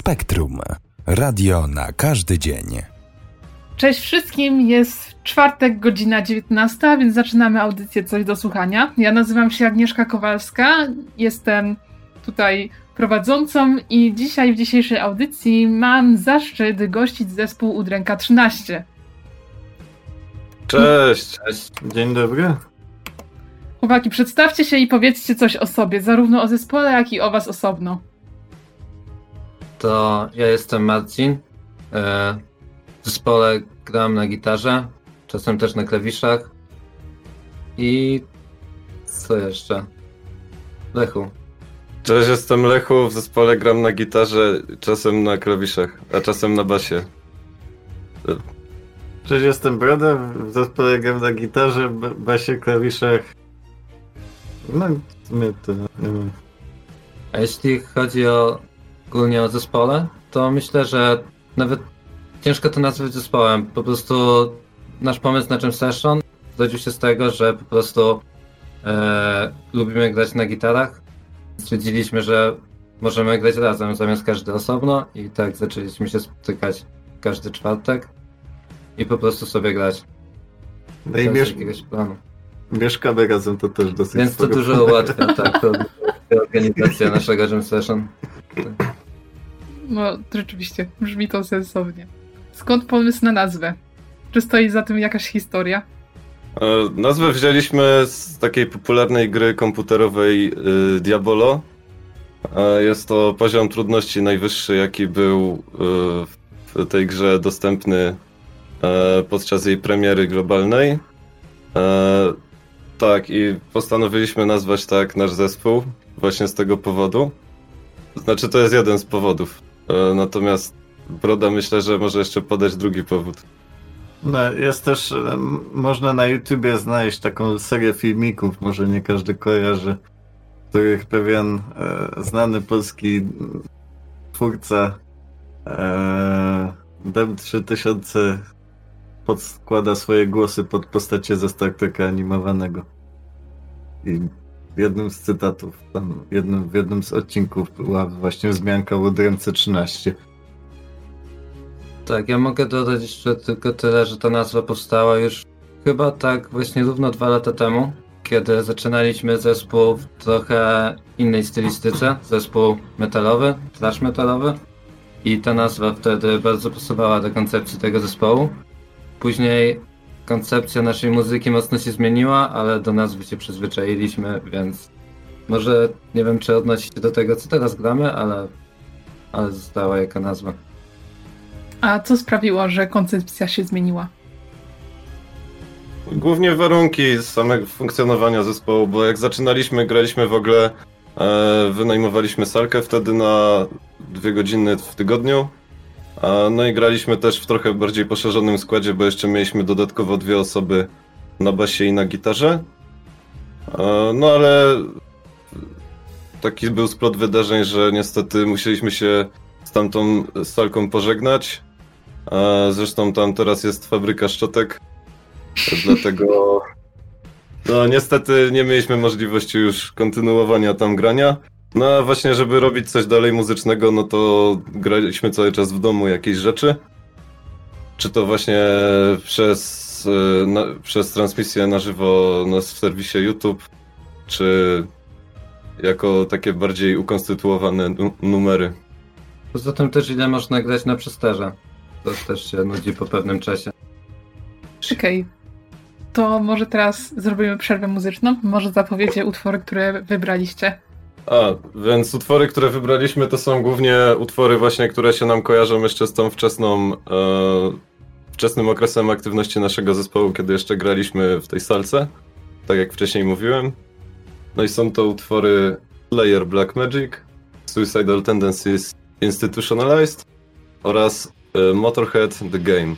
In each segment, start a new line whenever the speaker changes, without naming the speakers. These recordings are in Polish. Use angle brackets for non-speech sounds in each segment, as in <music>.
Spektrum. Radio na każdy dzień.
Cześć wszystkim, jest czwartek, godzina 19, więc zaczynamy audycję Coś do słuchania. Ja nazywam się Agnieszka Kowalska, jestem tutaj prowadzącą i dzisiaj w dzisiejszej audycji mam zaszczyt gościć zespół Udręka 13.
Cześć! Cześć. Dzień dobry.
Chłopaki, przedstawcie się i powiedzcie coś o sobie, zarówno o zespole, jak i o was osobno.
To ja jestem Marcin. E, w zespole gram na gitarze, czasem też na klawiszach. I co jeszcze? Lechu.
Cześć, jestem Lechu, w zespole gram na gitarze, czasem na klawiszach, a czasem na basie.
Cześć, jestem Broda, w zespole gram na gitarze, basie, klawiszach. No, sumie to.
A jeśli chodzi o ogólnie o zespole, to myślę, że nawet ciężko to nazwać zespołem. Po prostu nasz pomysł na czym session zrodził się z tego, że po prostu e, lubimy grać na gitarach. Stwierdziliśmy, że możemy grać razem zamiast każdy osobno i tak zaczęliśmy się spotykać każdy czwartek i po prostu sobie grać.
No i miesz... jakiegoś planu. Mieszkamy razem, to też dosyć
Więc to dużo ułatwia, tak, <laughs> to organizacja naszego jam session.
No, rzeczywiście, brzmi to sensownie. Skąd pomysł na nazwę? Czy stoi za tym jakaś historia?
E, nazwę wzięliśmy z takiej popularnej gry komputerowej y, Diabolo. E, jest to poziom trudności najwyższy, jaki był y, w tej grze dostępny e, podczas jej premiery globalnej. Tak, i postanowiliśmy nazwać tak nasz zespół właśnie z tego powodu. Znaczy, to jest jeden z powodów. E, natomiast Broda myślę, że może jeszcze podać drugi powód.
No, jest też, e, można na YouTubie znaleźć taką serię filmików, może nie każdy kojarzy, w których pewien e, znany polski twórca e, Dem 3000 podskłada swoje głosy pod postacie ze Star Treka animowanego. I w jednym z cytatów, tam jednym, w jednym z odcinków była właśnie wzmianka o dręce 13.
Tak, ja mogę dodać jeszcze tylko tyle, że ta nazwa powstała już chyba tak właśnie równo dwa lata temu, kiedy zaczynaliśmy zespół w trochę innej stylistyce, zespół metalowy, trash metalowy i ta nazwa wtedy bardzo pasowała do koncepcji tego zespołu. Później koncepcja naszej muzyki mocno się zmieniła, ale do nazwy się przyzwyczailiśmy, więc może nie wiem, czy odnosi się do tego, co teraz gramy, ale, ale została jaka nazwa.
A co sprawiło, że koncepcja się zmieniła?
Głównie warunki samego funkcjonowania zespołu, bo jak zaczynaliśmy, graliśmy w ogóle, e, wynajmowaliśmy salkę wtedy na dwie godziny w tygodniu no i graliśmy też w trochę bardziej poszerzonym składzie, bo jeszcze mieliśmy dodatkowo dwie osoby na basie i na gitarze. No ale taki był splot wydarzeń, że niestety musieliśmy się z tamtą salką pożegnać. Zresztą tam teraz jest fabryka szczotek, dlatego no niestety nie mieliśmy możliwości już kontynuowania tam grania. No a właśnie, żeby robić coś dalej muzycznego, no to graliśmy cały czas w domu jakieś rzeczy. Czy to właśnie przez, e, na, przez transmisję na żywo w serwisie YouTube, czy jako takie bardziej ukonstytuowane numery.
Poza tym też ile można grać na przesterze. To też się nudzi po pewnym czasie.
Okej. Okay. To może teraz zrobimy przerwę muzyczną? Może zapowiecie utwory, które wybraliście?
A, więc utwory, które wybraliśmy, to są głównie utwory właśnie, które się nam kojarzą jeszcze z tą wczesną, e, wczesnym okresem aktywności naszego zespołu, kiedy jeszcze graliśmy w tej salce, tak jak wcześniej mówiłem. No i są to utwory Player Black Magic, Suicidal Tendencies Institutionalized oraz e, Motorhead The Game.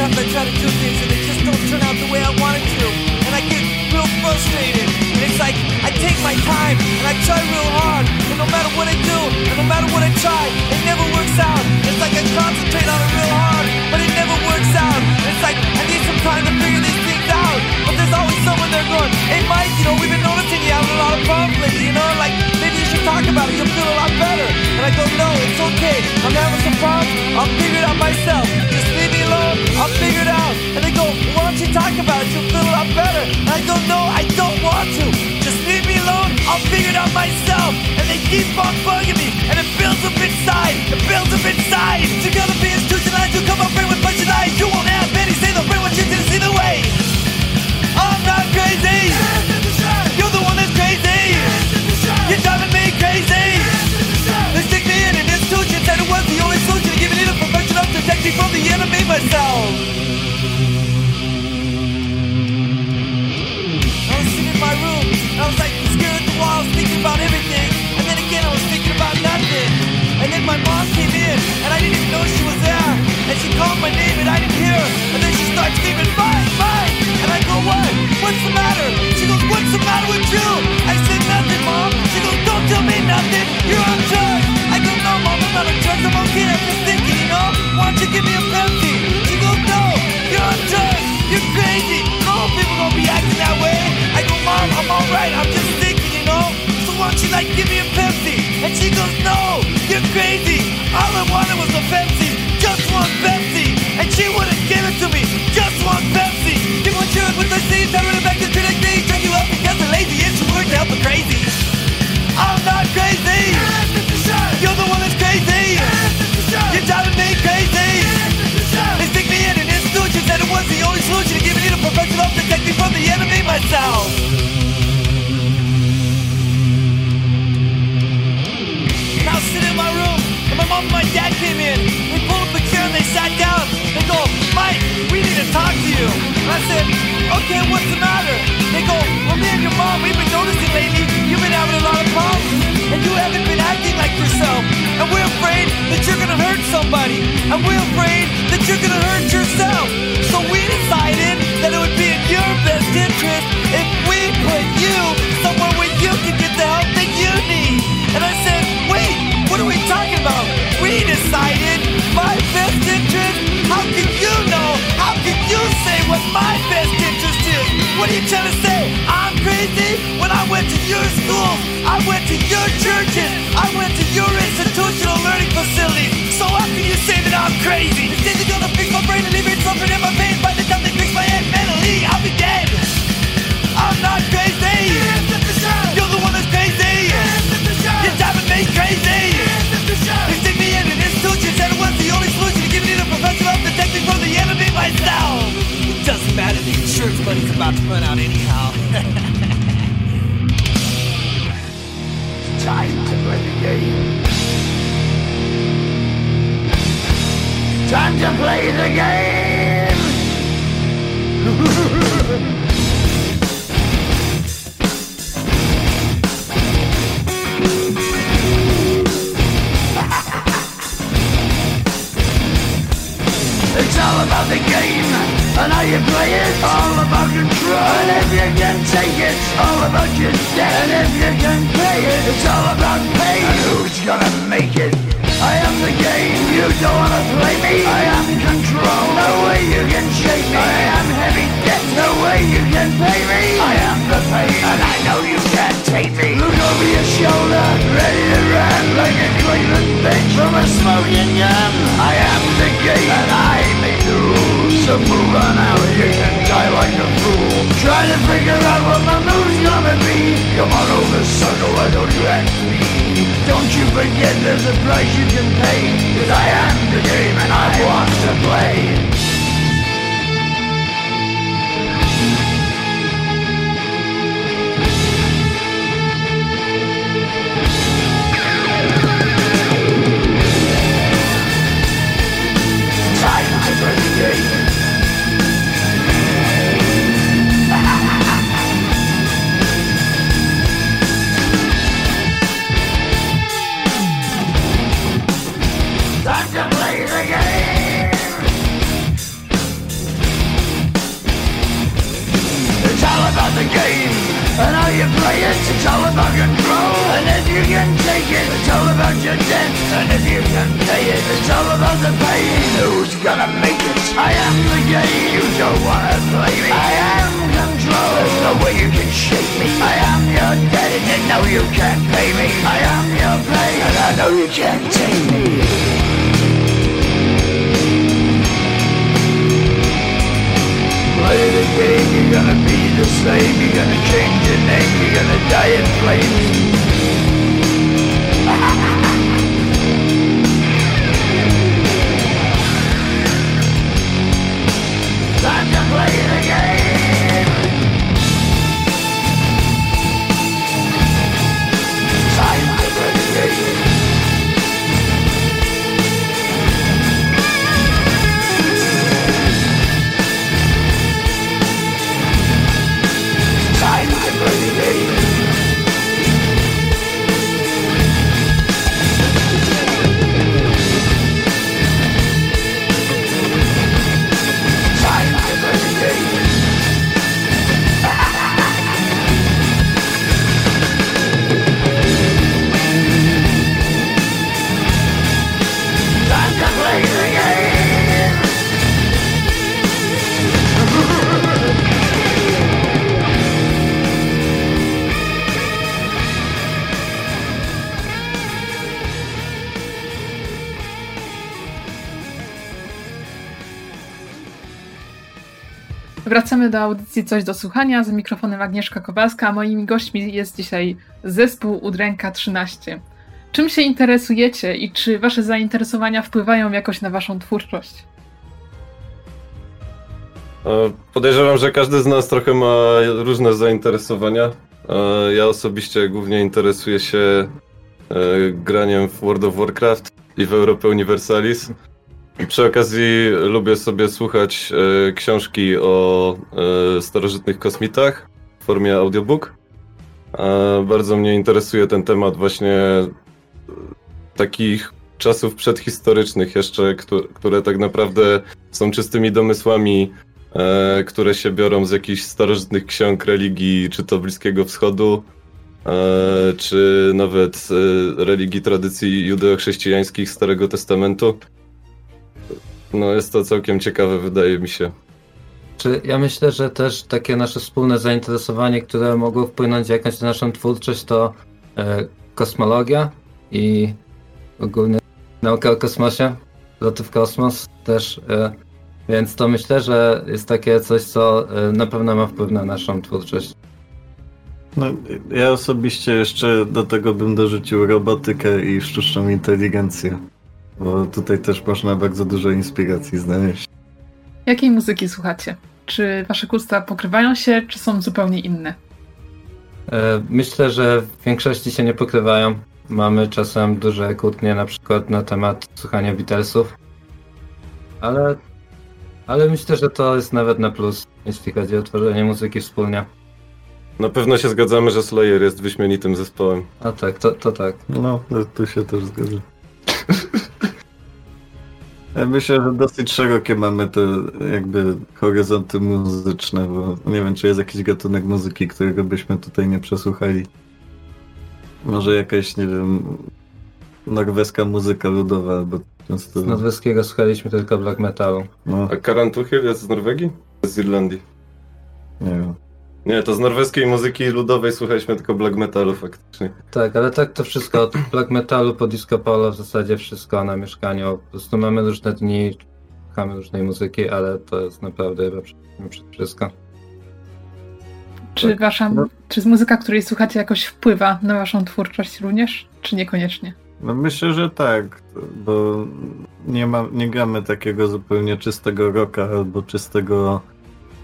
I try to do things and they just don't turn out the way I wanted to. And I get real frustrated. And it's like I take my time and I try real hard. And no matter what I do, and no matter what I try, it never works out. It's like I concentrate on it real hard, but it never works out. And it's like I need some time to figure these things out. But there's always someone there going, Hey Mike, you know, we've been noticing you having a lot of problems you know, like talk about it, you'll feel a lot better. And I go, no, it's okay, I'm having some problems, I'll figure it out myself. Just leave me alone, I'll figure it out. And they go, why don't you talk about it, you'll feel a lot better. And I go, no, I don't want to. Just leave me alone, I'll figure it out myself. And they keep on bugging me, and it builds up inside, it builds up inside. You gotta be institutionalized, you come up here with bunch of lies. You won't have any say they'll bring what you didn't see the way. I'm not crazy. I was sitting in my room, I was like scared at the walls, thinking about everything. And then again, I was thinking about nothing. And then my mom came in, and I didn't even know she was there. And she called my name, and I didn't hear. And then she starts screaming, Mike, Mike! And I go, what? What's the matter? She goes, what's the matter with you? I said, nothing, mom. She goes, don't tell me nothing. You're on drugs. I go, no, mom, I'm not on drugs. I'm okay. I'm just thinking, you know? Why don't you give me a Pepsi? I'm alright. I'm just thinking, you know? So why don't you, like, give me a Pepsi? And she goes, no, you're crazy. All I wanted was a Pepsi. Just one Pepsi. And she wouldn't give it to me. Just one Pepsi. Give one shirt with the seeds. I run back to the day. Turn you up because the lazy is work to help the crazy. I'm not crazy. Enemy myself. I was sitting in my room, and my mom and my dad came in. We pulled up a chair and they sat down. They go, Mike, we need to talk to you. And I said, okay, what's the matter? They go, well, me and your mom, we've been noticing lately you've been having a lot of problems. And you haven't been acting like yourself. And we're afraid that you're gonna hurt somebody. And we're afraid that you're gonna hurt yourself. So we decided that it would be your best interest if we put you somewhere where you can get the help that you need. And I said, wait, what are we talking about? We decided my best interest? How can you know? How can you say what my best interest is? What are you trying to say? I'm crazy? When I
play the game. <laughs> It's all about the game and how you play it. All about control. And if you can take it, all about your debt. And if you can pay it, it's all about pay. And who's gonna make You don't wanna play me. I am control. No way you can shake me. I am heavy debt. No way you can pay me. I am the pain, and I know you can't take me. Look over your shoulder, ready to run like a Cleveland bitch from a smoking gun. I am the game, and I may lose. So move on out, you can die like a fool. Try to figure out what my move's gonna be. Come on over, sucker, why don't you act me? Don't you forget there's a price you can pay. Cause I am the game and I want to play.
Do audycji Coś do słuchania. Za mikrofonem Agnieszka Kowalska, a moimi gośćmi jest dzisiaj zespół Udręka 13. Czym się interesujecie i czy wasze zainteresowania wpływają jakoś na waszą twórczość?
E, Podejrzewam, że każdy z nas trochę ma różne zainteresowania. E, Ja osobiście głównie interesuję się e, graniem w World of Warcraft i w Europę Universalis. Przy okazji lubię sobie słuchać e, książki o e, starożytnych kosmitach w formie audiobook. Bardzo mnie interesuje ten temat właśnie e, takich czasów przedhistorycznych jeszcze, któ- które tak naprawdę są czystymi domysłami e, które się biorą z jakichś starożytnych ksiąg religii, czy to Bliskiego Wschodu, czy nawet religii tradycji judeo-chrześcijańskich Starego Testamentu. No jest to całkiem ciekawe, wydaje mi się.
Czy ja myślę, że też takie nasze wspólne zainteresowanie, które mogło wpłynąć jakoś na naszą twórczość, to e, kosmologia i ogólnie nauka o kosmosie, loty w kosmos też. E, więc to myślę, że jest takie coś, co e, na pewno ma wpływ na naszą twórczość.
No, ja osobiście jeszcze do tego bym dorzucił robotykę i sztuczną inteligencję. Bo tutaj też można bardzo dużo inspiracji znaleźć.
Jakiej muzyki słuchacie? Czy wasze gusta pokrywają się, czy są zupełnie inne?
E, Myślę, że w większości się nie pokrywają. Mamy czasem duże kłótnie na przykład na temat słuchania Beatlesów. Ale, ale myślę, że to jest nawet na plus, jeśli chodzi o tworzenie muzyki wspólnie.
Na pewno się zgadzamy, że Slayer jest wyśmienitym zespołem.
A tak, to, to tak.
No, to- tu się też zgodzę. Ja myślę, że dosyć szerokie mamy te jakby horyzonty muzyczne, bo nie wiem, czy jest jakiś gatunek muzyki, którego byśmy tutaj nie przesłuchali. Może jakaś, nie wiem, norweska muzyka ludowa, albo często...
Z norweskiego słuchaliśmy tylko black metalu.
No,
A Karan Tuchel jest z Norwegii? Z Irlandii.
nie wiem.
Nie, to z norweskiej muzyki ludowej słuchaliśmy tylko black metalu faktycznie.
Tak, ale tak to wszystko, od black metalu po disco polo w zasadzie wszystko na mieszkaniu. Po prostu mamy różne dni, słuchamy różnej muzyki, ale to jest naprawdę chyba wszystko.
Czy
Tak.
wasza,
No.
czy z muzyka, której słuchacie, jakoś wpływa na waszą twórczość również, czy niekoniecznie?
No myślę, że tak, bo nie, ma, nie gramy takiego zupełnie czystego rocka albo czystego,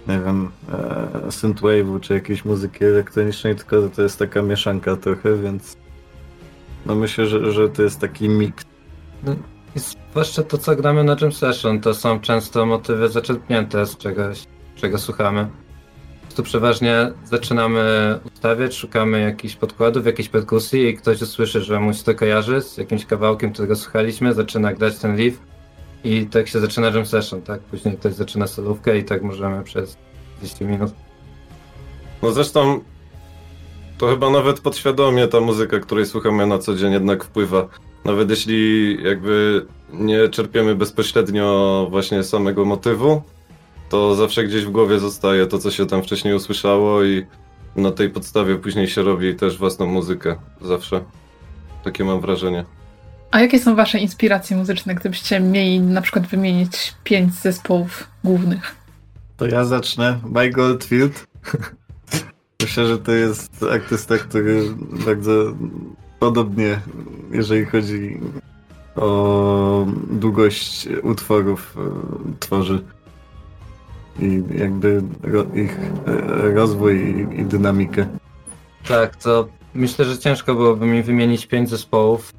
nie wiem, e, synthwave'u czy jakiejś muzyki elektronicznej, tylko to jest taka mieszanka trochę, więc no myślę, że, że to jest taki miks.
I zwłaszcza to, co gramy na Jam Session, to są często motywy zaczerpnięte z czegoś, czego słuchamy. Tu przeważnie zaczynamy ustawiać, szukamy jakichś podkładów, jakiejś perkusji i ktoś usłyszy, że mu się to kojarzy z jakimś kawałkiem, którego słuchaliśmy, zaczyna grać ten riff i tak się zaczyna Jam Session, tak? Później ktoś zaczyna solówkę i tak możemy przez 30 minut.
No zresztą To chyba nawet podświadomie ta muzyka, której słuchamy na co dzień jednak wpływa. Nawet jeśli jakby nie czerpiemy bezpośrednio właśnie samego motywu, to zawsze gdzieś w głowie zostaje to, co się tam wcześniej usłyszało i na tej podstawie później się robi też własną muzykę. Zawsze. Takie mam wrażenie.
A jakie są wasze inspiracje muzyczne, gdybyście mieli na przykład wymienić pięć zespołów głównych?
To ja zacznę. My Goldfield. <laughs> Myślę, że to jest artysta, który bardzo podobnie, jeżeli chodzi o długość utworów, e, tworzy. I jakby ich e, rozwój i, i dynamikę.
Tak, to myślę, że ciężko byłoby mi wymienić pięć zespołów.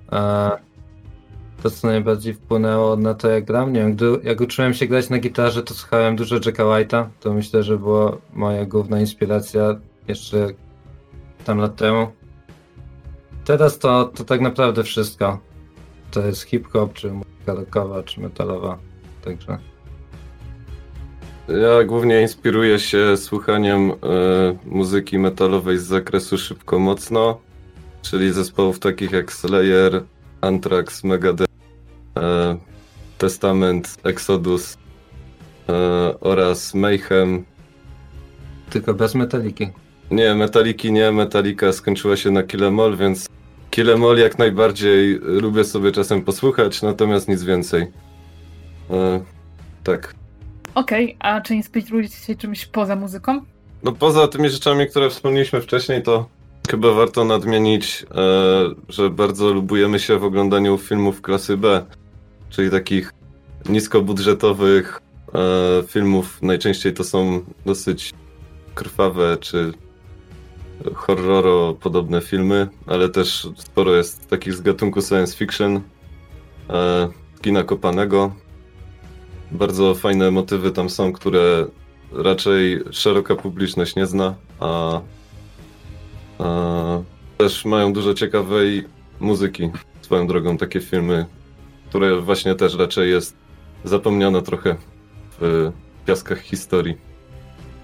To, co najbardziej wpłynęło na to, jak gram, nie wiem, gdy, jak uczyłem się grać na gitarze, to słuchałem dużo Jacka White'a. To myślę, że była moja główna inspiracja jeszcze tam lat temu. Teraz to, to tak naprawdę wszystko. To jest hip-hop, czy muzyka rockowa, czy metalowa. Także
Ja głównie inspiruję się słuchaniem e, muzyki metalowej z zakresu szybko mocno, czyli zespołów takich jak Slayer, Anthrax, Megadeth, e, Testament, Exodus e, oraz Mayhem.
tylko bez metaliki.
Nie, Metaliki nie, Metalika skończyła się na Killemall, więc Killemall jak najbardziej lubię sobie czasem posłuchać, natomiast nic więcej. E, tak.
Okej, a czy inspirujecie się czymś poza muzyką?
No poza tymi rzeczami, które wspomnieliśmy wcześniej, to chyba warto nadmienić, e, że bardzo lubujemy się w oglądaniu filmów klasy B, czyli takich niskobudżetowych e, filmów. Najczęściej to są dosyć krwawe czy horroro podobne filmy, ale też sporo jest takich z gatunku science fiction, e, kina kopanego. Bardzo fajne motywy tam są, które raczej szeroka publiczność nie zna, a, a też mają dużo ciekawej muzyki. Swoją drogą takie filmy, które właśnie też raczej jest zapomniane trochę w piaskach historii.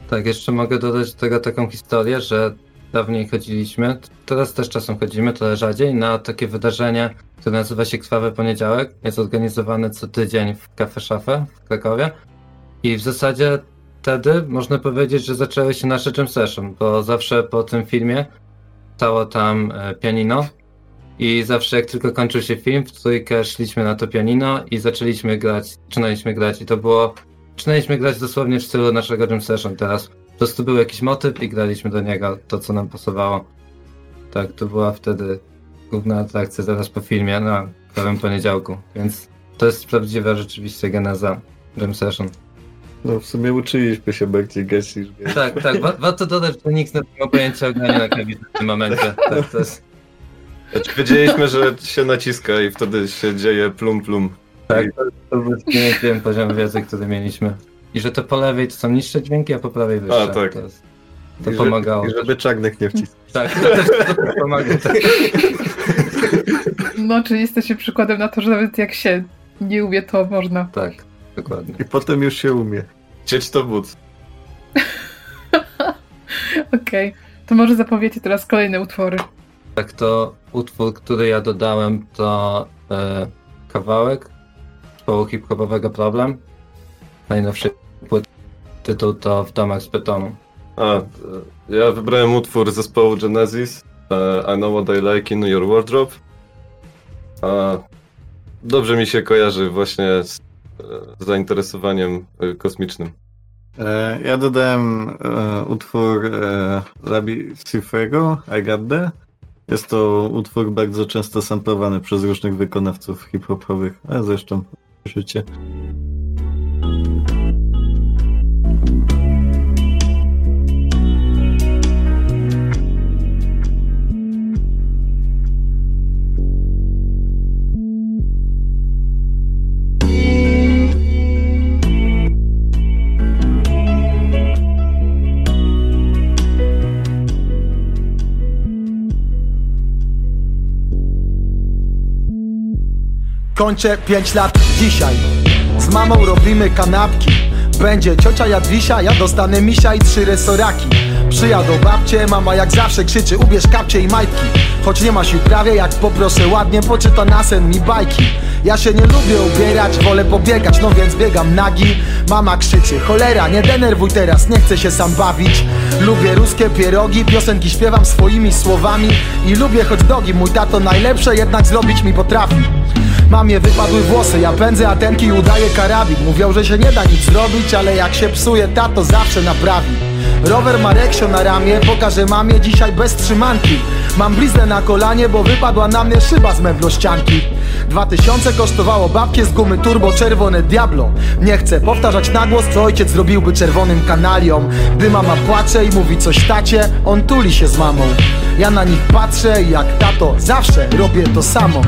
Tak, jeszcze mogę dodać do tego taką historię, że dawniej chodziliśmy, teraz też czasem chodzimy, trochę rzadziej, na takie wydarzenie, które nazywa się Krwawy Poniedziałek. Jest organizowane co tydzień w Cafe Szafę w Krakowie. I w zasadzie wtedy można powiedzieć, że zaczęły się nasze jam session, bo zawsze po tym filmie stało tam e, pianino i zawsze jak tylko kończył się film, w trójkę szliśmy na to pianino i zaczęliśmy grać, zaczynaliśmy grać i to było, zaczynaliśmy grać dosłownie w stylu naszego jam session teraz. Po prostu był jakiś motyw i graliśmy do niego to, co nam pasowało. Tak, to była wtedy główna atrakcja zaraz po filmie na prawym poniedziałku, więc to jest prawdziwa rzeczywiście geneza jam session.
No w sumie uczyliśmy się bardziej grać niż grać.
Tak, tak, wa- warto dodać, że nikt nie ma pojęcia o graniu na klawiaturze w tym momencie. Tak, to jest,
Znaczy, Wiedzieliśmy, że się naciska i wtedy się dzieje plum plum.
tak, to, to był wiem poziom wiedzy, który mieliśmy. I że to po lewej to są niższe dźwięki, a po prawej wyższe.
A, tak.
To, jest, to
I
pomagało.
I żeby czarnek nie wciskał.
Tak, to też to pomaga. Tak.
No, czy jesteście przykładem na to, że nawet jak się nie umie, to można.
tak, dokładnie.
I potem już się umie.
Cieć to but. <laughs>
Okej, to może zapowiecie teraz kolejne utwory.
Tak, to utwór, który ja dodałem, to e, kawałek zespołu hip-hopowego Problem. Najnowszy płyt, tytuł to W domach z betonu.
A, e, ja wybrałem utwór zespołu Genesis. e, I know what I like in your wardrobe. A, dobrze mi się kojarzy właśnie z e, zainteresowaniem kosmicznym.
Ja dodałem e, utwór e, Labi Cifrego, I Got The. Jest to utwór bardzo często samplowany przez różnych wykonawców hip-hopowych, a zresztą życie.
Kończę 5 lat dzisiaj. Z mamą robimy kanapki. Będzie ciocia Jadwisia, ja dostanę misia i trzy resoraki. Przyjadą babcie, mama jak zawsze krzyczy Ubierz kapcie i majtki. Choć nie ma sił prawie, jak poproszę ładnie Poczyta na sen mi bajki. Ja się nie lubię ubierać, wolę pobiegać No więc biegam nagi. Mama krzyczy, cholera, nie denerwuj teraz Nie chcę się sam bawić. Lubię ruskie pierogi, piosenki śpiewam swoimi słowami. I lubię hot dogi, mój tato najlepsze jednak zrobić mi potrafi Mamie wypadły włosy, ja pędzę atenki i udaję karabin. Mówią, że się nie da nic zrobić, ale jak się psuje, tato zawsze naprawi. Rower ma reksio na ramię, pokażę mamie dzisiaj bez trzymanki. Mam bliznę na kolanie, bo wypadła na mnie szyba z meblościanki. Dwa tysiące kosztowało babcie z gumy turbo czerwone Diablo. Nie chcę powtarzać na głos, co ojciec zrobiłby czerwonym kanaliom. Gdy mama płacze i mówi coś tacie, on tuli się z mamą. Ja na nich patrzę i jak tato zawsze robię to samo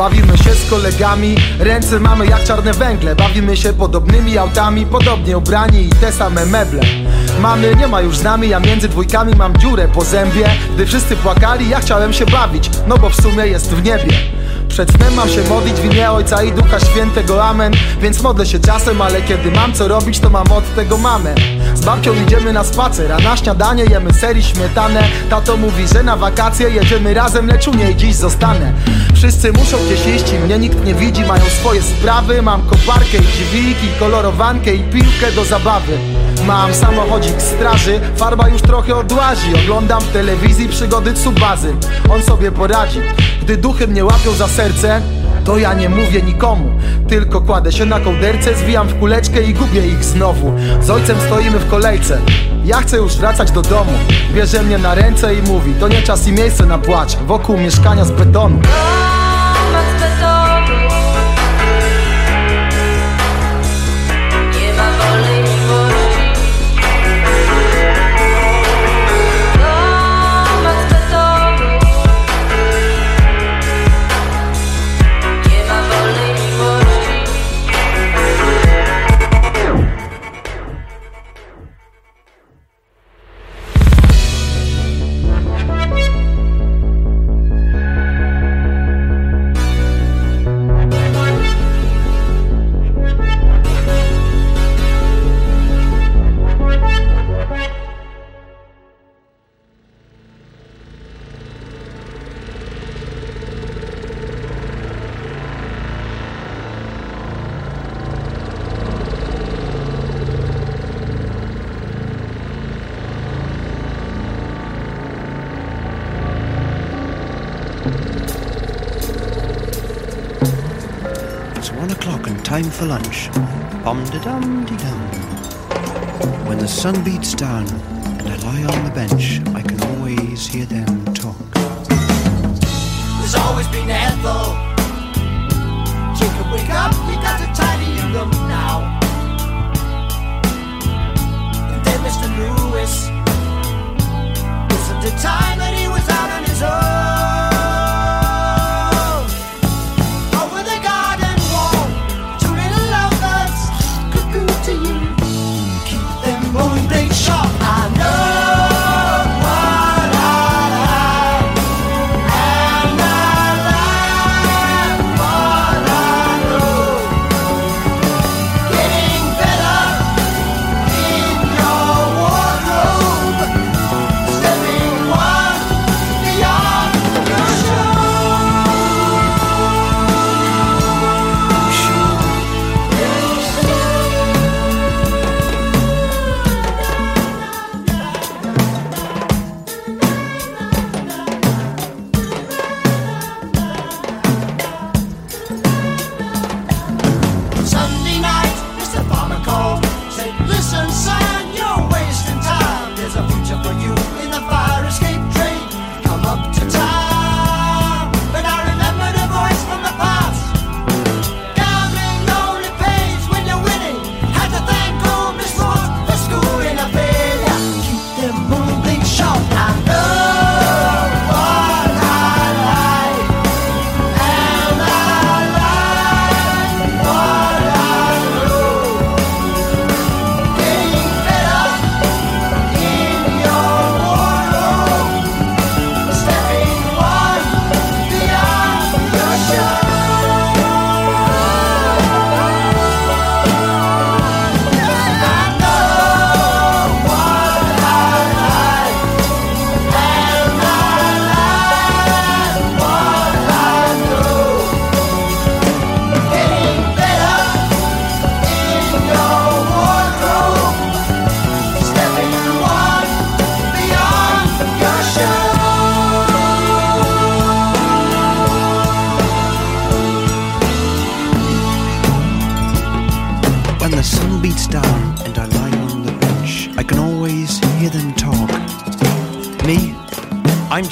Bawimy się z kolegami, ręce mamy jak czarne węgle. Bawimy się podobnymi autami, podobnie ubrani i te same meble. Mamy nie ma już z nami, ja między dwójkami mam dziurę po zębie. Gdy wszyscy płakali, ja chciałem się bawić, no bo w sumie jest w niebie przed snem mam się modlić w imię Ojca i Ducha Świętego, Amen. Więc modlę się czasem, ale kiedy mam co robić, to mam od tego mamę. Z babcią idziemy na spacer, a na śniadanie jemy seri śmietanę. Tato mówi, że na wakacje jedziemy razem, lecz u niej dziś zostanę. Wszyscy muszą gdzieś iść i mnie nikt nie widzi Mają swoje sprawy, mam koparkę i dźwig I kolorowankę i piłkę do zabawy Mam samochodzik straży, farba już trochę odłazi. Oglądam w telewizji przygody Tsubazy. On sobie poradzi. Gdy duchy mnie łapią za serce to ja nie mówię nikomu, tylko kładę się na kołderce, zwijam w kuleczkę i gubię ich znowu. Z ojcem stoimy w kolejce, ja chcę już wracać do domu. Bierze mnie na ręce i mówi, to nie czas i miejsce na płacz, wokół mieszkania z betonu.
For lunch. Bum de dum de dum. When the sun beats down and I lie on the bench, I can always hear them talk.
There's always been Ethel. Jacob, wake up, you got to tidy your room now. And then Mr. Lewis. Wasn't the time that he was out on his own.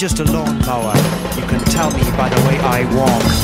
Just a lawnmower. You can tell me by the way I walk.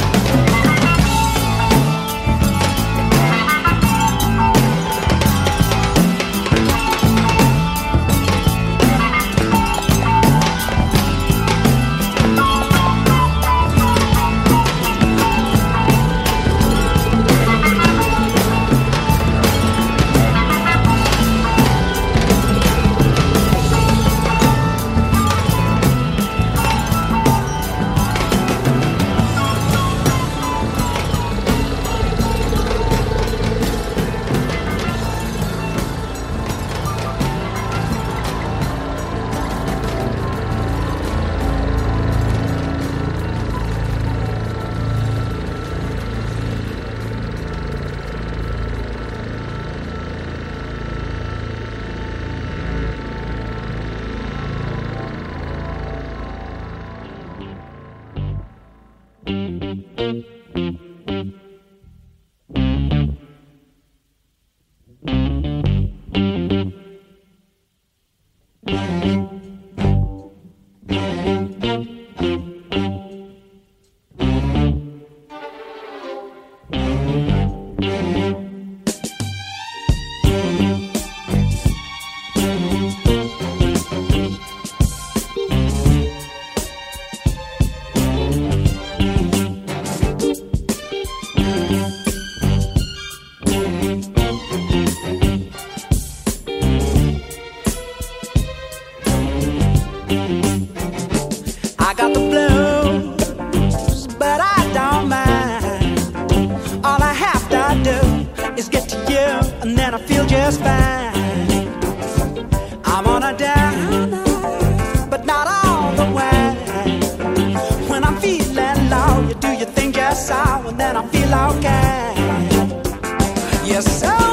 I'm on a down, but not all the way. When I'm feeling low, you do your thing just so, and then I feel okay. You're so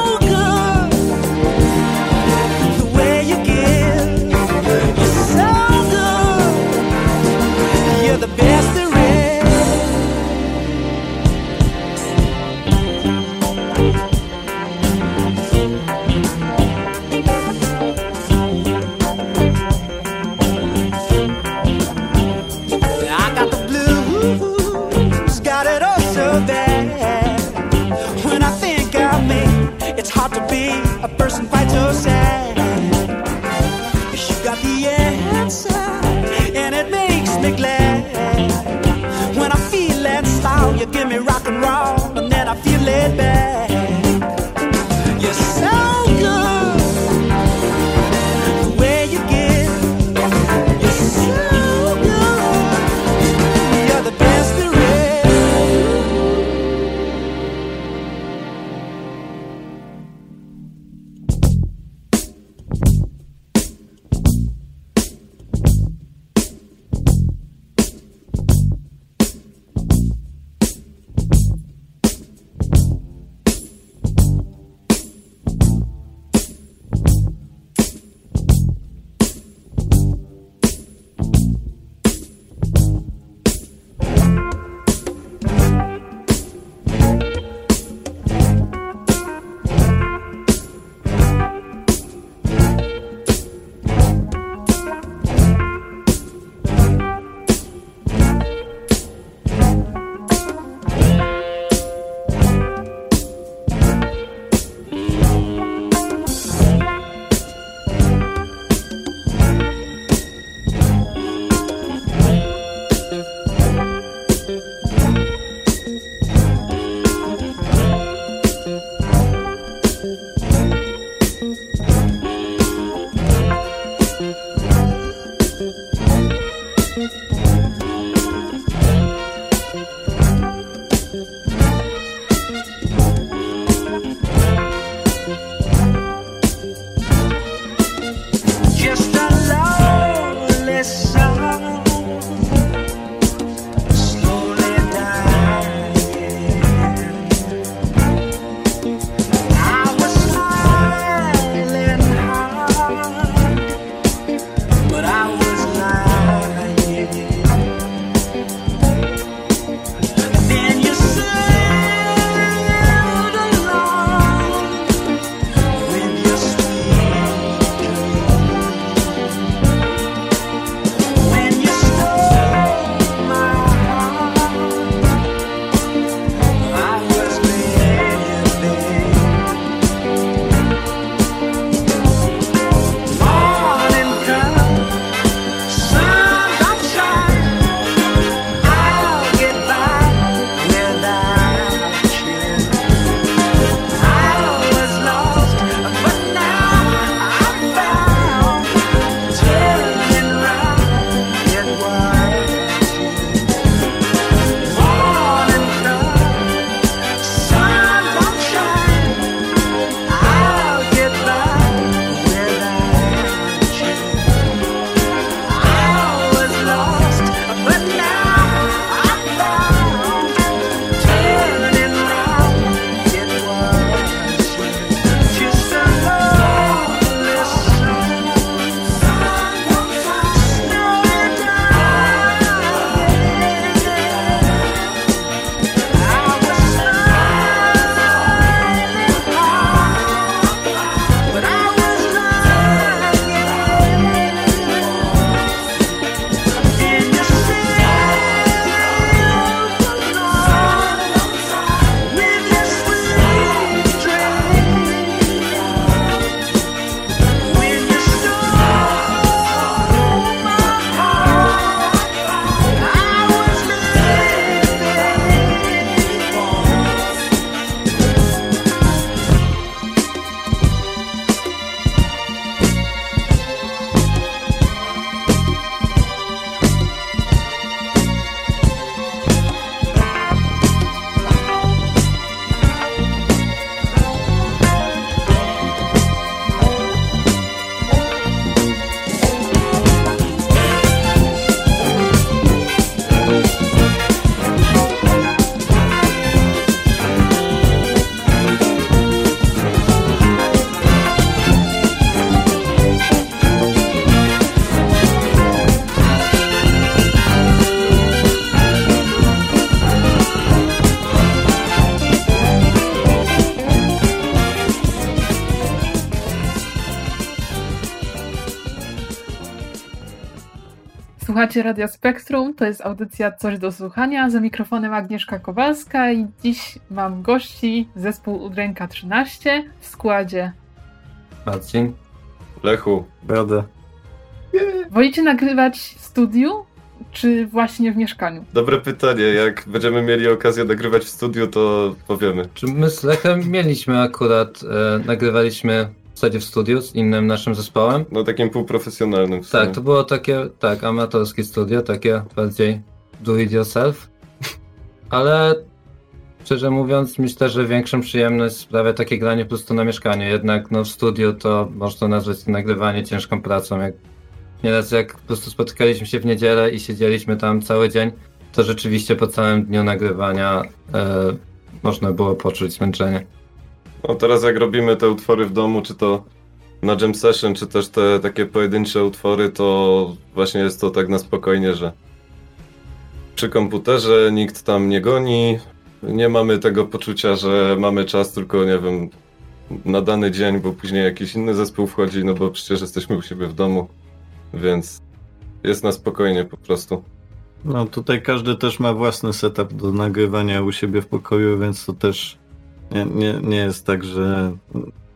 Słuchacie Radia Spektrum, to jest audycja Coś do słuchania. Za mikrofonem Agnieszka Kowalska i dziś mam gości zespół Udręka 13 w składzie.
Marcin?
Lechu.
Prawda.
Wolicie nagrywać w studiu, czy właśnie w mieszkaniu?
Dobre pytanie. Jak będziemy mieli okazję nagrywać w studiu, to powiemy.
Czy my z Lechem mieliśmy akurat, e, nagrywaliśmy zasadzie w studiu z innym naszym zespołem?
No takim półprofesjonalnym w sumie.
Tak, to było takie, tak, amatorskie studio, takie bardziej do it yourself. <laughs> Ale szczerze mówiąc, myślę, że większą przyjemność sprawia takie granie po prostu na mieszkaniu. Jednak no, w studiu to można nazwać nagrywanie ciężką pracą. Jak, nieraz jak po prostu spotykaliśmy się w niedzielę i siedzieliśmy tam cały dzień, to rzeczywiście po całym dniu nagrywania e, można było poczuć zmęczenie.
No teraz jak robimy te utwory w domu, czy to na jam session, czy też te takie pojedyncze utwory, to właśnie jest to tak na spokojnie, że przy komputerze nikt tam nie goni, nie mamy tego poczucia, że mamy czas tylko, nie wiem, na dany dzień, bo później jakiś inny zespół wchodzi, no bo przecież jesteśmy u siebie w domu, więc jest na spokojnie po prostu.
No tutaj każdy też ma własny setup do nagrywania u siebie w pokoju, więc to też nie, nie, nie jest tak, że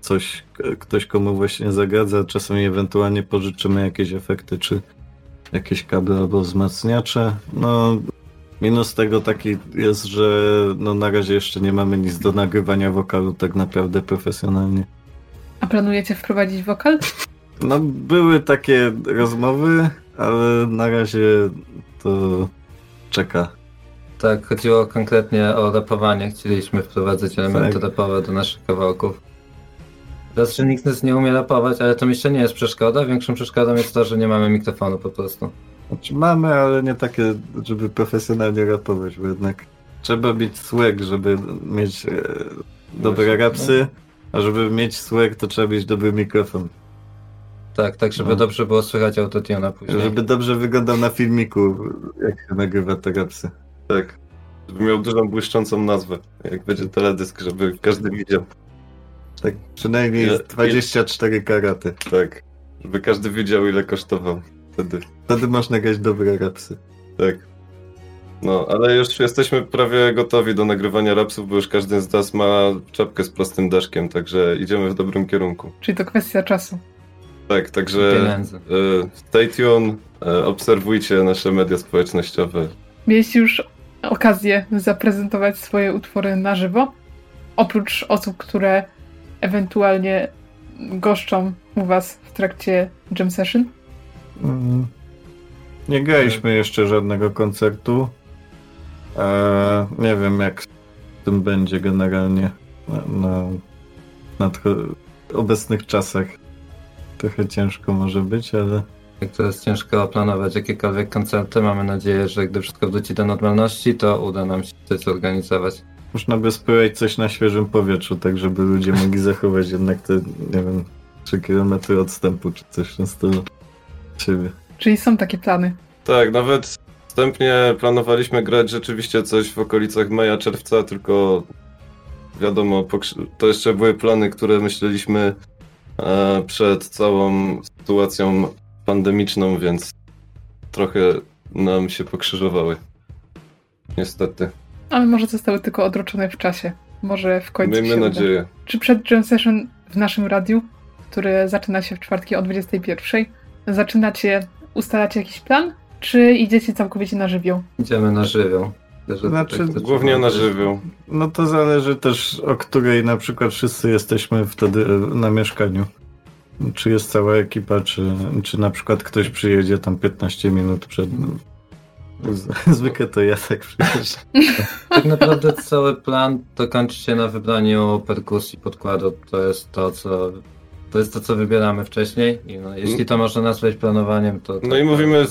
coś ktoś komu właśnie zagadza. Czasami ewentualnie pożyczymy jakieś efekty, czy jakieś kable albo wzmacniacze. No minus tego taki jest, że no na razie jeszcze nie mamy nic do nagrywania wokalu tak naprawdę profesjonalnie.
A planujecie wprowadzić wokal?
No były takie rozmowy, ale na razie to czeka.
Tak, chodziło konkretnie o rapowanie. Chcieliśmy wprowadzić elementy
Tak.
rapowe do naszych kawałków. Raz, że nikt nas nie umie rapować, ale to myślę nie jest przeszkoda. Większą przeszkodą jest to, że nie mamy mikrofonu po prostu.
Znaczy mamy, ale nie takie, żeby profesjonalnie rapować, bo jednak trzeba mieć swag, żeby mieć e, dobre
Właśnie,
rapsy, a żeby mieć swag, to trzeba mieć dobry mikrofon.
Tak, tak, żeby
No.
dobrze było słychać autotuna później.
Żeby dobrze wyglądał na filmiku, jak się nagrywa te rapsy.
Tak. Żeby miał dużą błyszczącą nazwę, jak będzie teledysk, żeby każdy widział.
Tak, przynajmniej
Ja-
24 karaty.
Tak. Żeby każdy wiedział, ile kosztował wtedy.
Wtedy można grać dobre rapsy.
Tak. No, ale już jesteśmy prawie gotowi do nagrywania rapsów, bo już każdy z nas ma czapkę z prostym daszkiem, także idziemy w dobrym kierunku.
Czyli to kwestia czasu.
Tak, także e, stay tuned, e, obserwujcie nasze media społecznościowe.
Mieliście już okazję zaprezentować swoje utwory na żywo? Oprócz osób, które ewentualnie goszczą u was w trakcie jam session?
Mm. Nie graliśmy jeszcze żadnego koncertu. Eee, nie wiem, jak z tym będzie generalnie na, na nadcho- obecnych czasach. Trochę ciężko może być, ale
Jak to jest ciężko planować jakiekolwiek koncerty, mamy nadzieję, że gdy wszystko wróci do normalności, to uda nam się coś zorganizować.
można by spróbować coś na świeżym powietrzu, tak żeby ludzie mogli zachować jednak te, nie wiem, 3 km odstępu czy coś w tym stylu. Siebie.
Czyli są takie plany.
Tak, nawet wstępnie planowaliśmy grać rzeczywiście coś w okolicach maja, czerwca, tylko wiadomo, to jeszcze były plany, które myśleliśmy e, przed całą sytuacją pandemiczną, więc trochę nam się pokrzyżowały. Niestety.
Ale może zostały tylko odroczone w czasie. Może w końcu
Miejmy
się uda.
nadzieję.
Czy przed jam session w naszym radiu, które zaczyna się w czwartki o 21, zaczynacie, ustalacie jakiś plan? Czy idziecie całkowicie na żywioł?
Idziemy na żywioł. Tak
Znaczy,
to
Głównie na żywioł.
No to zależy też o której na przykład wszyscy jesteśmy wtedy e, na mieszkaniu. Czy jest cała ekipa, czy, czy na przykład ktoś przyjedzie tam 15 minut przed. Z- Zwykle to ja tak przecież.
Tak naprawdę cały plan to kończy się na wybraniu perkusji podkładu. To jest to, co. To jest to, co wybieramy wcześniej. I no, jeśli to można nazwać planowaniem, to.
No i mówimy,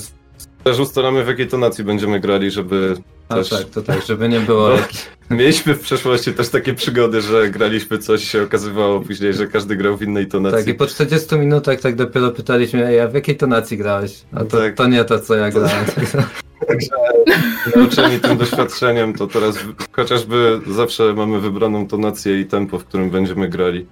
też ustalamy w jakiej tonacji będziemy grali, żeby
A
też...
tak, to tak, żeby nie było.
No.
jakichś- <laughs>
Mieliśmy w przeszłości też takie przygody, że graliśmy coś i się okazywało później, że każdy grał w innej tonacji.
Tak, i po 40 minutach tak dopiero pytaliśmy, ej, a w jakiej tonacji grałeś? A to,
Tak.
to nie to, co ja grałem. <laughs>
Także nauczeni tym doświadczeniem, to teraz chociażby zawsze mamy wybraną tonację i tempo, w którym będziemy grali.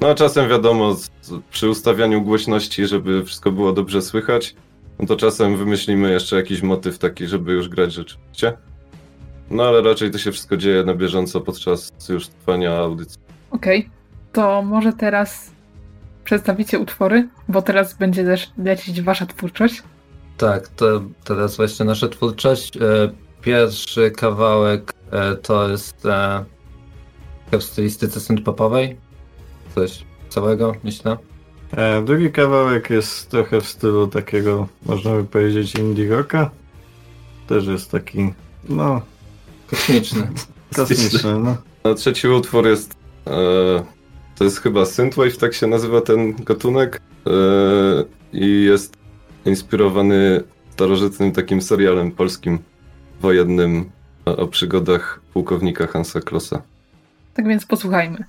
No a czasem wiadomo, z- przy ustawianiu głośności, żeby wszystko było dobrze słychać, no to czasem wymyślimy jeszcze jakiś motyw taki, żeby już grać rzeczywiście. No ale raczej to się wszystko dzieje na bieżąco podczas już trwania audycji.
Okej, to może teraz przedstawicie utwory, bo teraz będzie też lecieć wasza twórczość.
Tak, to teraz właśnie nasza twórczość. E, Pierwszy kawałek e, to jest e, w stylistyce synth-popowej. Coś całego, myślę.
Drugi kawałek jest trochę w stylu takiego, można by powiedzieć, indie rocka. Też jest taki, no,
Kosmiczny.
kosmiczny, no.
A trzeci utwór jest. E, to jest chyba Synthwave, tak się nazywa ten gatunek. E, I jest inspirowany starożytnym takim serialem polskim wojennym o, o przygodach pułkownika Hansa Klossa.
Tak więc posłuchajmy.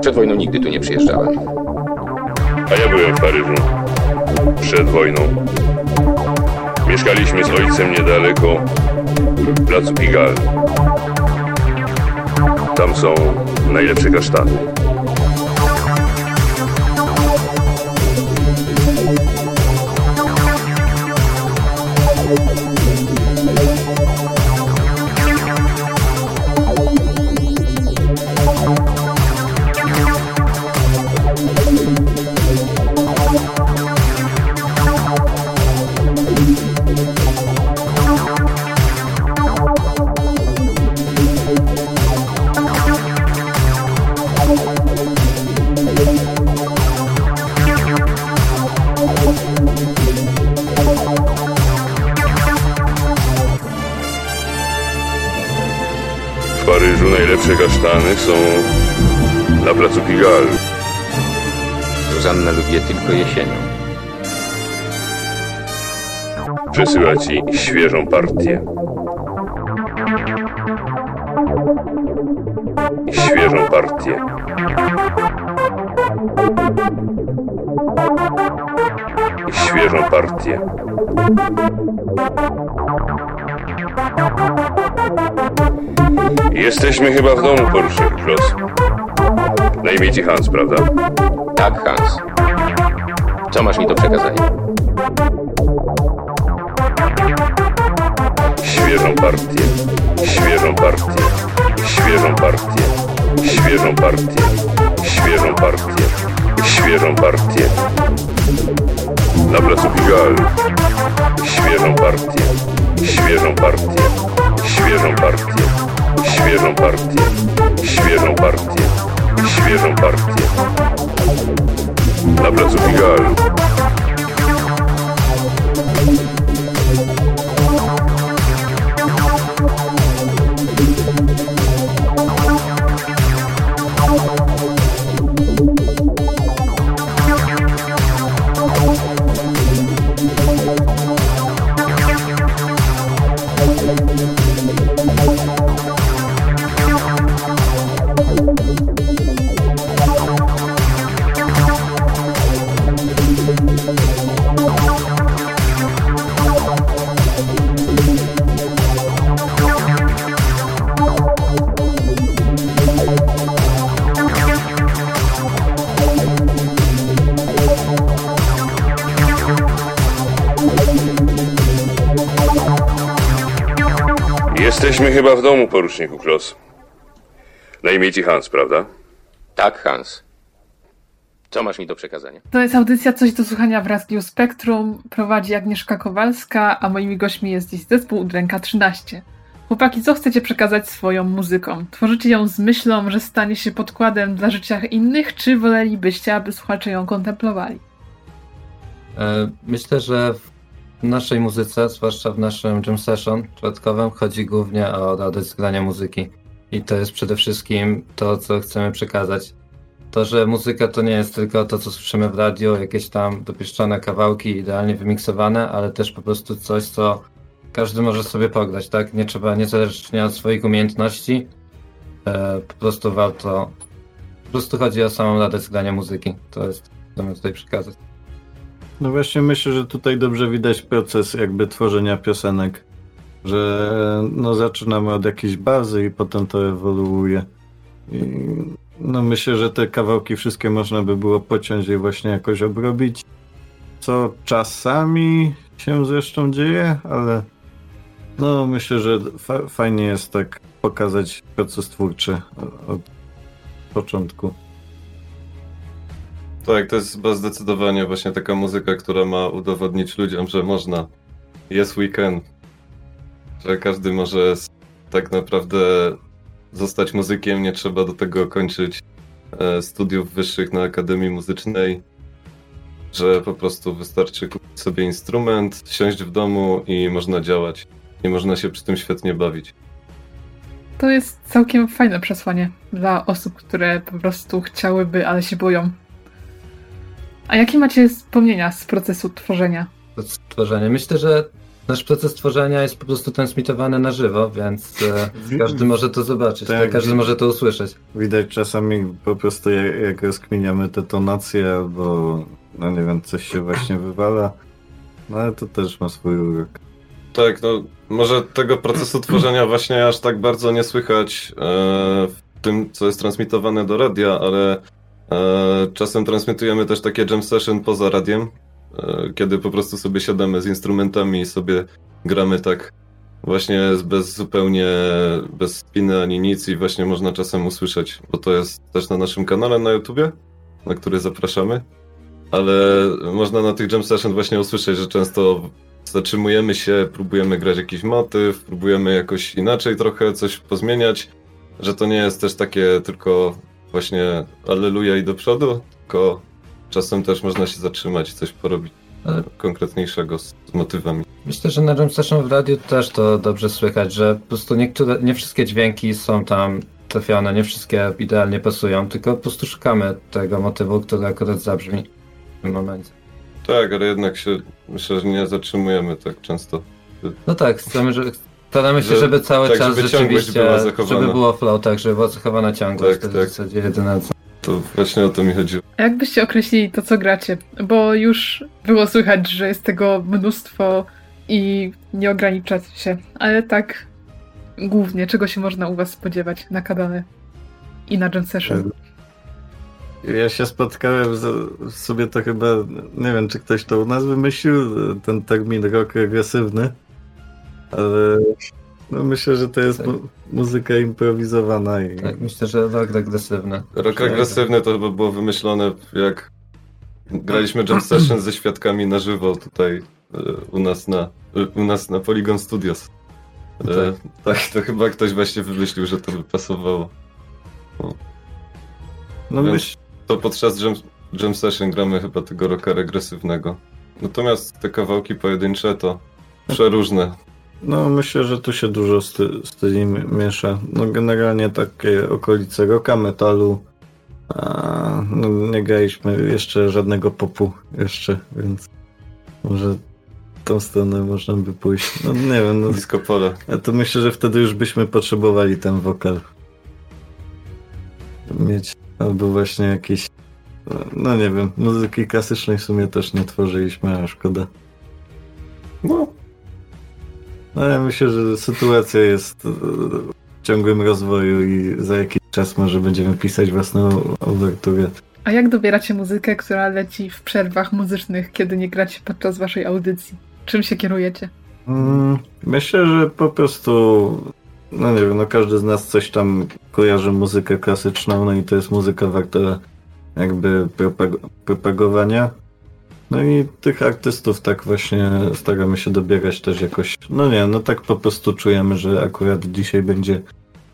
Przed wojną nigdy tu nie przyjeżdżałem.
A ja byłem w Paryżu. Przed wojną. Mieszkaliśmy z ojcem niedaleko placu Pigalle. Tam są najlepsze kasztany. Kasztany są na placu Pigalle.
Zuzanna lubię tylko jesienią.
Przesyła ci świeżą partię. Świeżą partię. Świeżą partię. Jesteśmy chyba w domu, porucznik Klos. Na imię ci Hans, prawda?
Tak, Hans. Co masz mi do przekazania?
Świeżą partię. Świeżą partię. Świeżą partię. Świeżą partię. Świeżą partię. Świeżą partię. Na placu Pigalle. Świeżą partię. Świeżą partię. Świeżą partię. Świeżą partię. Świeżą partię. Świeżą partię. Na placu Pigalle. Jesteśmy chyba w domu, poruczniku Klos. Na imię ci Hans, prawda?
Tak, Hans. Co masz mi do przekazania?
To jest audycja Coś do słuchania w Radiu Spektrum. Prowadzi Agnieszka Kowalska, a moimi gośćmi jest dziś zespół Udręka 13. Chłopaki, co chcecie przekazać swoją muzyką? Tworzycie ją z myślą, że stanie się podkładem dla życia innych, czy wolelibyście, aby słuchacze ją kontemplowali?
E, Myślę, że w naszej muzyce, zwłaszcza w naszym jam session czwartkowym, chodzi głównie o radość grania muzyki. I to jest przede wszystkim to, co chcemy przekazać. To, że muzyka to nie jest tylko to, co słyszymy w radiu, jakieś tam dopieszczone kawałki, idealnie wymiksowane, ale też po prostu coś, co każdy może sobie pograć, tak? Nie trzeba, niezależnie od swoich umiejętności, e, po prostu warto, po prostu chodzi o samą radość grania muzyki. To jest, co chcemy tutaj przekazać.
No właśnie myślę, że tutaj dobrze widać proces jakby tworzenia piosenek, że no zaczynamy od jakiejś bazy i potem to ewoluuje. I no myślę, że te kawałki wszystkie można by było pociąć i właśnie jakoś obrobić, co czasami się zresztą dzieje, ale no myślę, że fa- fajnie jest tak pokazać proces twórczy od początku.
Tak, to jest zdecydowanie właśnie taka muzyka, która ma udowodnić ludziom, że można. Jest weekend. Że każdy może tak naprawdę zostać muzykiem, nie trzeba do tego kończyć e, studiów wyższych na Akademii Muzycznej. Że po prostu wystarczy kupić sobie instrument, siąść w domu i można działać. I można się przy tym świetnie bawić.
To jest całkiem fajne przesłanie dla osób, które po prostu chciałyby, ale się boją. A jakie macie wspomnienia z procesu tworzenia?
stworzenie. Myślę, że Nasz proces tworzenia jest po prostu transmitowany na żywo, więc e, <laughs> każdy może to zobaczyć,
Tak.
każdy może to usłyszeć.
Widać czasami po prostu jak, jak rozkminiamy te tonacje, albo no nie wiem, coś się właśnie wywala. No ale to też ma swój urok.
Tak, no może tego procesu tworzenia właśnie aż tak bardzo nie słychać e, w tym, co jest transmitowane do radia, ale czasem transmitujemy też takie jam session poza radiem, e, kiedy po prostu sobie siadamy z instrumentami i sobie gramy tak właśnie bez zupełnie, bez spiny ani nic i właśnie można czasem usłyszeć, bo to jest też na naszym kanale na YouTubie, na który zapraszamy. Ale można na tych jam session właśnie usłyszeć, że często zatrzymujemy się, próbujemy grać jakiś motyw, próbujemy jakoś inaczej trochę coś pozmieniać, że to nie jest też takie tylko właśnie alleluja i do przodu, tylko czasem też można się zatrzymać i coś porobić
Ale-
konkretniejszego z, z motywami.
Myślę, że na Jam Session w radiu też to dobrze słychać, że po prostu niektóre, nie wszystkie dźwięki są tam trafione, nie wszystkie idealnie pasują, tylko po prostu szukamy tego motywu, który akurat zabrzmi w tym momencie.
Tak, ale jednak się myślę, że nie zatrzymujemy tak często.
No tak, chcemy, że, staramy się,
Że-
żeby cały
tak,
czas
żeby
rzeczywiście,
była zachowana.
żeby było flow, tak, żeby była zachowana ciągłość,
Tak,
to jest w
tak.
zasadzie jedyne co.
To właśnie o to mi chodziło.
A jak byście określili to, co gracie? Bo już było słychać, że jest tego mnóstwo i nie ograniczać się. Ale tak głównie, czego się można u was spodziewać na kanale i na Jam Session?
Ja się spotkałem z, sobie to chyba, nie wiem czy ktoś to u nas wymyślił, ten termin rock regresywny, ale no myślę, że to jest mu muzyka improwizowana i
Tak, myślę, że rock regresywny.
Rok agresywny to chyba było wymyślone jak graliśmy jam <clears throat> session ze świadkami na żywo tutaj e, u nas na, e, u nas na Polygon Studios. E, tak, to chyba ktoś właśnie wymyślił, że to by pasowało.
No
Więc
myśl,
to podczas jam, jam session gramy chyba tego rocka regresywnego. Natomiast te kawałki pojedyncze to przeróżne.
No myślę, że tu się dużo sty, styli mi- miesza. No generalnie takie okolice rocka, metalu. A, no, nie graliśmy jeszcze żadnego popu jeszcze, więc może tą stronę można by pójść. No nie wiem, no
Disco pole.
Ja to myślę, że wtedy już byśmy potrzebowali ten wokal. Mieć. Albo właśnie jakiś. No nie wiem, muzyki klasycznej w sumie też nie tworzyliśmy, a szkoda.
No,
No ja myślę, że sytuacja jest e, w ciągłym rozwoju i za jakiś czas może będziemy pisać własną overturę.
A jak dobieracie muzykę, która leci w przerwach muzycznych, kiedy nie gracie podczas waszej audycji? Czym się kierujecie?
Mm, Myślę, że po prostu, no nie wiem, no każdy z nas coś tam kojarzy muzykę klasyczną, no i to jest muzyka warta jakby propag- propagowania. No i tych artystów tak właśnie staramy się dobierać też jakoś, no nie, no tak po prostu czujemy, że akurat dzisiaj będzie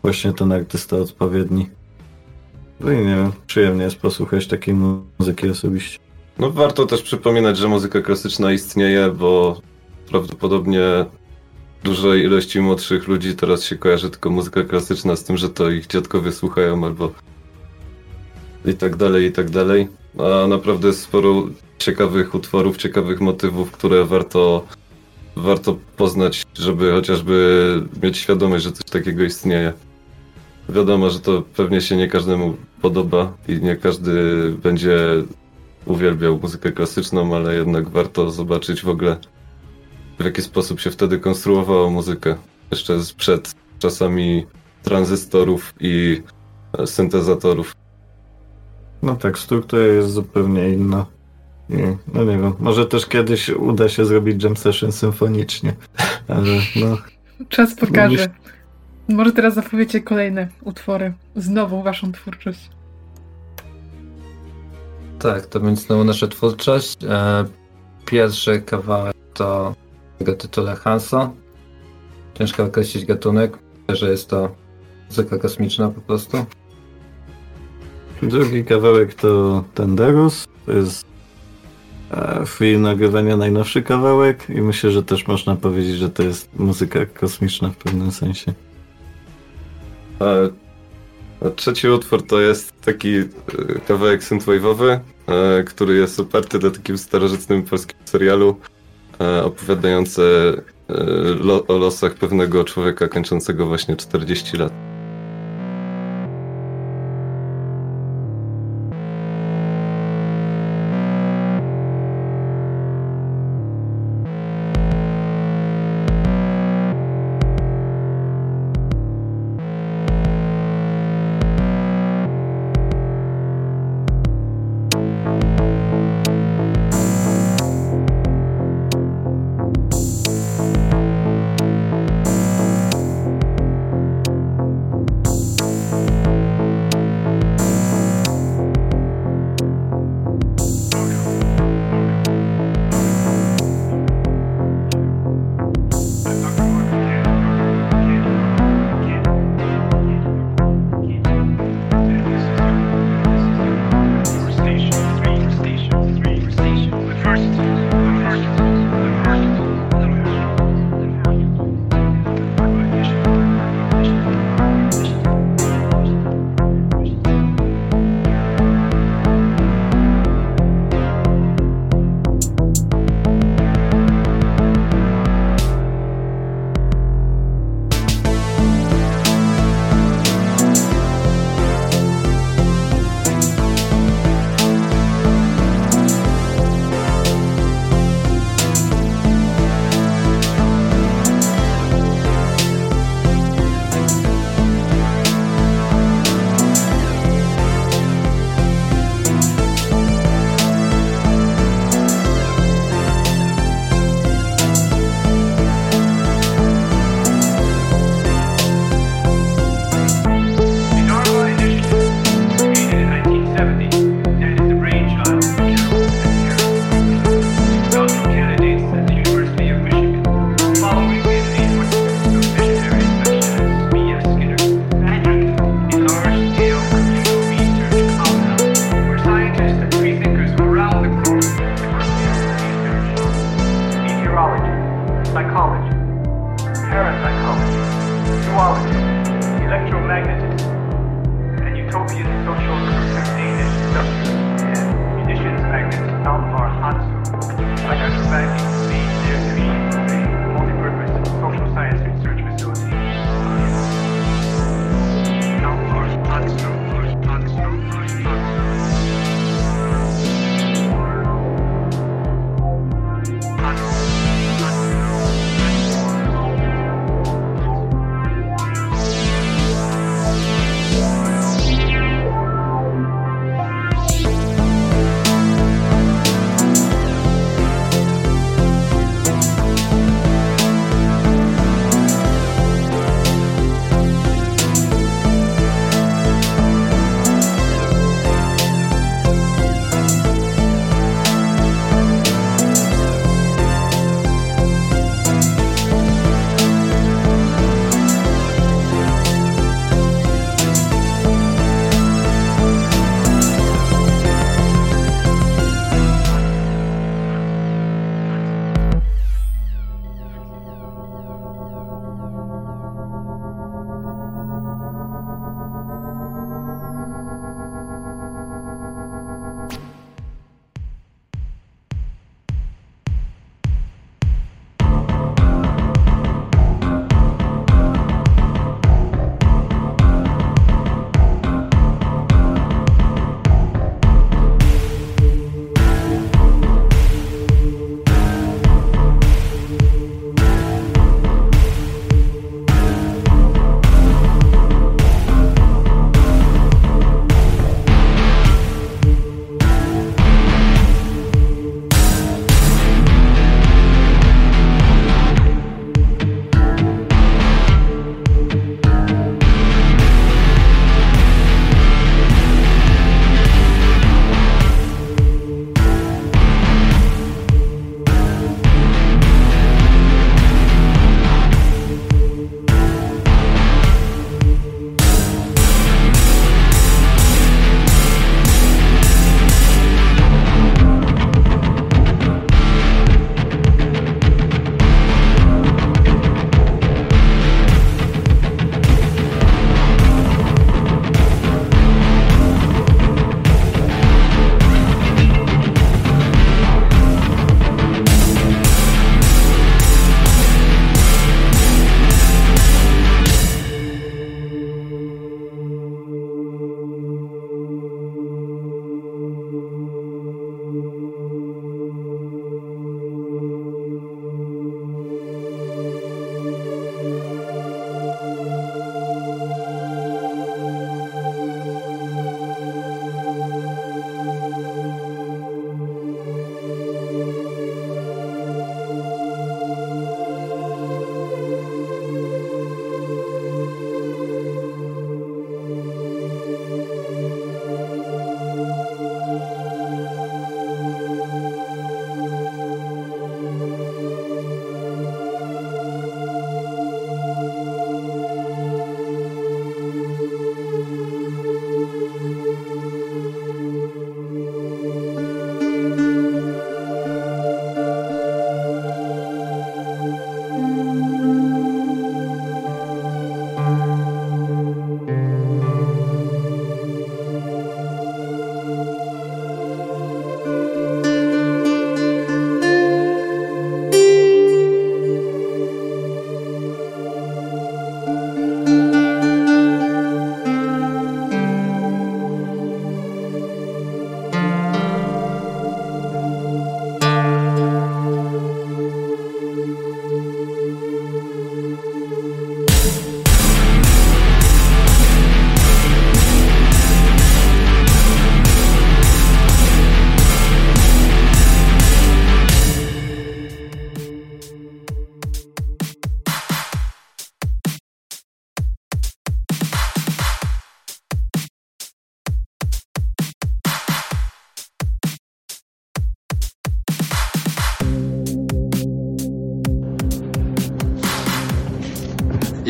właśnie ten artysta odpowiedni. No i nie wiem, przyjemnie jest posłuchać takiej muzyki osobiście.
No warto też przypominać, że muzyka klasyczna istnieje, bo prawdopodobnie dużej ilości młodszych ludzi teraz się kojarzy tylko muzyka klasyczna z tym, że to ich dziadkowie słuchają albo i tak dalej, i tak dalej. A naprawdę jest sporo ciekawych utworów, ciekawych motywów, które warto, warto poznać, żeby chociażby mieć świadomość, że coś takiego istnieje. Wiadomo, że to pewnie się nie każdemu podoba i nie każdy będzie uwielbiał muzykę klasyczną, ale jednak warto zobaczyć w ogóle w jaki sposób się wtedy konstruowało muzykę. Jeszcze sprzed czasami tranzystorów i syntezatorów.
No tak, struktura jest zupełnie inna. I, no nie wiem, może też kiedyś uda się zrobić jam session symfonicznie, ale no,
Czas pokaże. Może teraz zapowiecie kolejne utwory z nową waszą twórczość.
Tak, to będzie znowu nasza twórczość. E, pierwszy kawałek to tego tytule Hanso. Ciężko określić gatunek, że jest to muzyka kosmiczna po prostu.
Drugi kawałek to Tenderus, to jest e, free nagrywania najnowszy kawałek i myślę, że też można powiedzieć, że to jest muzyka kosmiczna w pewnym sensie.
A, a trzeci utwór to jest taki e, kawałek synthwave'owy, e, który jest oparty na takim starożytnym polskim serialu e, opowiadający
o losach pewnego człowieka kończącego właśnie 40 lat.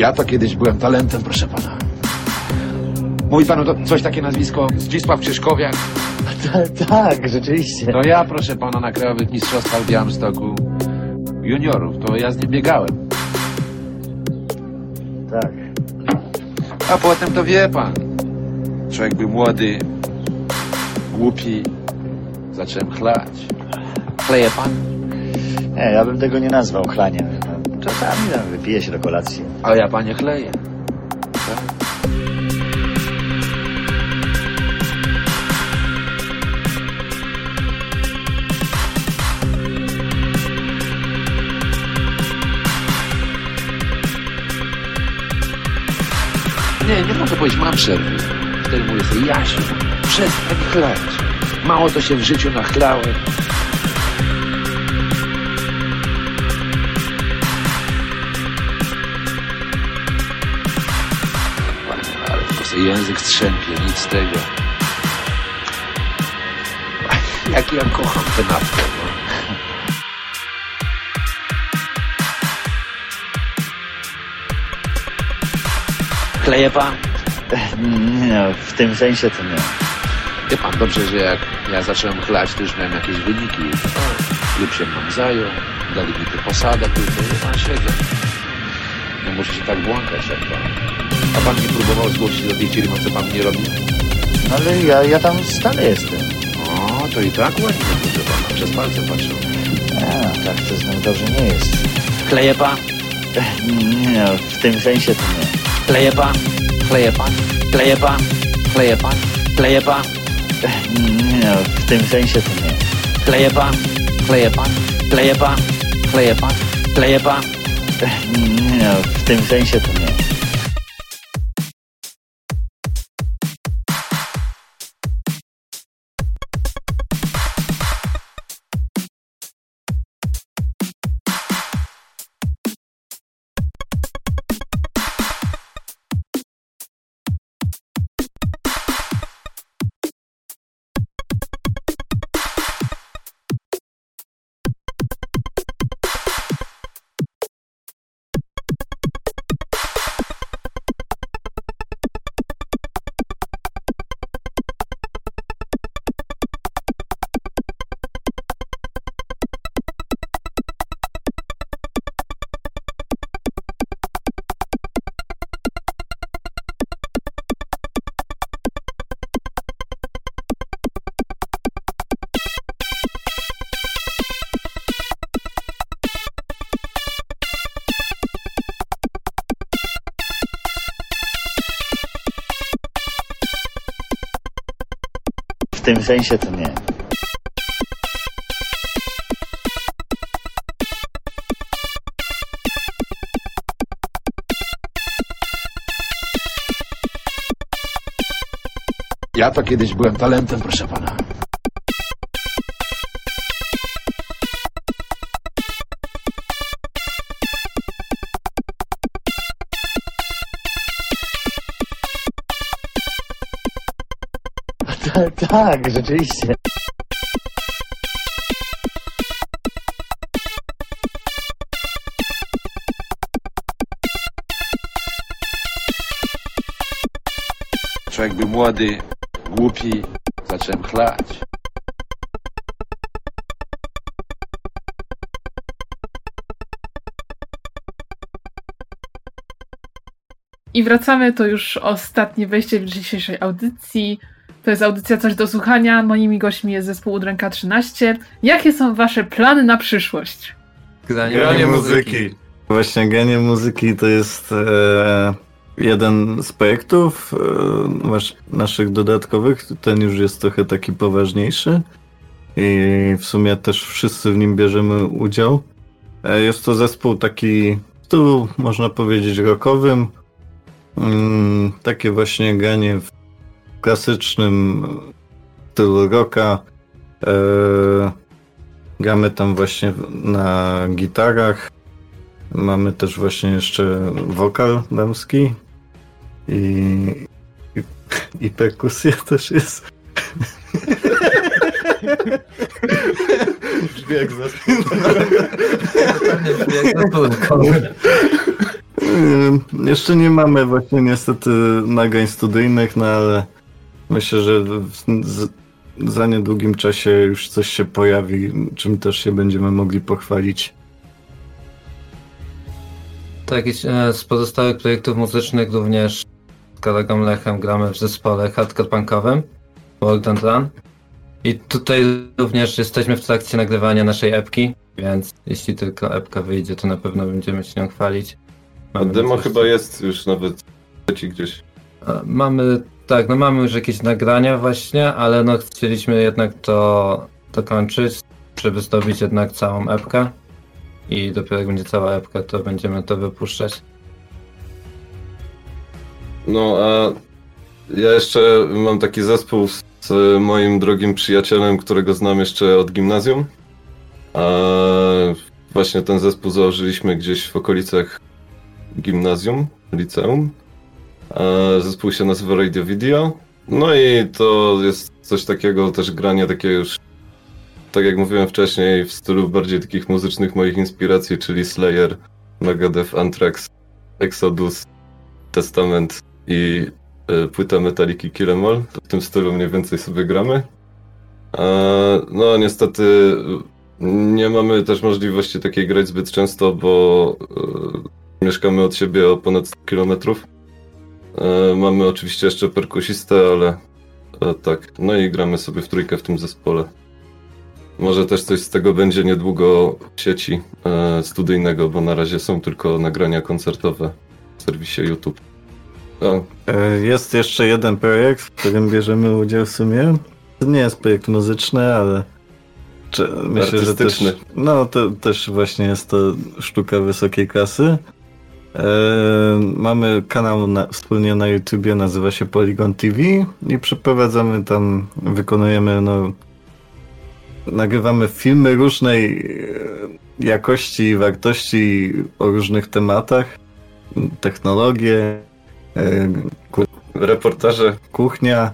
Ja to kiedyś byłem talentem, proszę pana. Mówi panu to coś takie nazwisko Zdzisław Krzyżkowiak? <laughs>
tak, rzeczywiście.
To ja, proszę pana, na Krajowych Mistrzostwach w Białymstoku juniorów, to ja z nim biegałem.
Tak.
A potem to wie pan. Człowiek był młody, głupi, zacząłem chlać. Chleje pan?
Nie, ja bym tego nie nazwał chlaniem. Czasami tam wypije się do kolacji.
Ale ja panie chleję. Nie, nie mogę powiedzieć, mam przerwy. Wtedy mówię sobie, Jasiu, przestań chlać. Mało to się w życiu nachlałem. Język strzępie, nic z tego. <laughs> Jak ja kocham tę naftę, no.
Kleje pan? Nie, w tym sensie to nie.
Wie pan dobrze, że jak ja zacząłem chlać, to już miałem jakieś wyniki. Klub się nam zajął, dali mi tu posadę, tutaj wie pan siedzę. Nie muszę się tak błąkać jak pan. A pan nie próbował zgłosić do tej firmy, co pan nie robi?
No ale ja, ja tam stale jestem.
O, to i tak ładnie, proszę pana, przez palce patrzę.
A, tak to znowu dobrze nie jest. Kleje pan? Nie, w tym sensie to nie.
Kleje pan? Kleje pan? Kleje pan? Kleje pan? Kleje pan?
Nie, w tym sensie to nie.
Kleje pan? Kleje pan? Kleje pan? Kleje pan? Kleje pan?
Nie, w tym sensie to nie. Sensie to nie.
Ja to kiedyś byłem talentem, proszę pana.
Tak, rzeczywiście.
Człowiek był młody, głupi, zacząłem chlać.
I wracamy, to już ostatnie wejście w dzisiejszej audycji. To jest audycja Coś do słuchania. Moimi gośćmi jest zespół Udręka 13. Jakie są wasze plany na przyszłość?
Granie muzyki. Właśnie granie muzyki to jest e, jeden z projektów e, nasz, naszych dodatkowych. Ten już jest trochę taki poważniejszy i w sumie też wszyscy w nim bierzemy udział. E, jest to zespół taki w stylu, można powiedzieć, rockowym. Mm, takie właśnie granie w klasycznym stylu rocka. E, gramy tam właśnie na gitarach. Mamy też właśnie jeszcze wokal damski i, i, i perkusja też jest. Brzmi jak. Yy, Jeszcze nie mamy właśnie niestety nagrań studyjnych, no ale myślę, że w, z, za niedługim czasie już coś się pojawi, czym też się będziemy mogli pochwalić.
Tak, e, z pozostałych projektów muzycznych również z kolegą Lechem gramy w zespole hardcore punkowym World and Run. I tutaj również jesteśmy w trakcie nagrywania naszej epki, więc jeśli tylko epka wyjdzie, to na pewno będziemy się nią chwalić.
A
Mamy
demo
coś-
chyba jest już nawet gdzieś.
E, Mamy, tak, no mamy już jakieś nagrania właśnie, ale no chcieliśmy jednak to dokończyć, żeby zdobyć jednak całą epkę. I dopiero jak będzie cała epka, to będziemy to wypuszczać.
No a ja jeszcze mam taki zespół z z moim drogim przyjacielem, którego znam jeszcze od gimnazjum. A właśnie ten zespół założyliśmy gdzieś w okolicach gimnazjum, liceum. A zespół się nazywa Radio Video. No i to jest coś takiego, też granie takie już, tak jak mówiłem wcześniej, w stylu bardziej takich muzycznych moich inspiracji, czyli Slayer, Megadeth, Anthrax, Exodus, Testament i y, płyta Metaliki Kill w tym stylu mniej więcej sobie gramy. A, no niestety nie mamy też możliwości takiej grać zbyt często, bo y, mieszkamy od siebie o ponad 100 km. E, Mamy oczywiście jeszcze perkusistę, ale e, tak. No i gramy sobie w trójkę w tym zespole. Może też coś z tego będzie niedługo w sieci e, studyjnego, bo na razie są tylko nagrania koncertowe w serwisie YouTube. O,
E, Jest jeszcze jeden projekt, w którym bierzemy udział w sumie. To nie jest projekt muzyczny, ale myślę, że też, no to też właśnie jest to sztuka wysokiej klasy. E, mamy kanał na, wspólnie na YouTubie, nazywa się Polygon TV i przeprowadzamy tam, wykonujemy no nagrywamy filmy różnej e, jakości i wartości o różnych tematach. Technologie, e, ku-
reportaże,
kuchnia,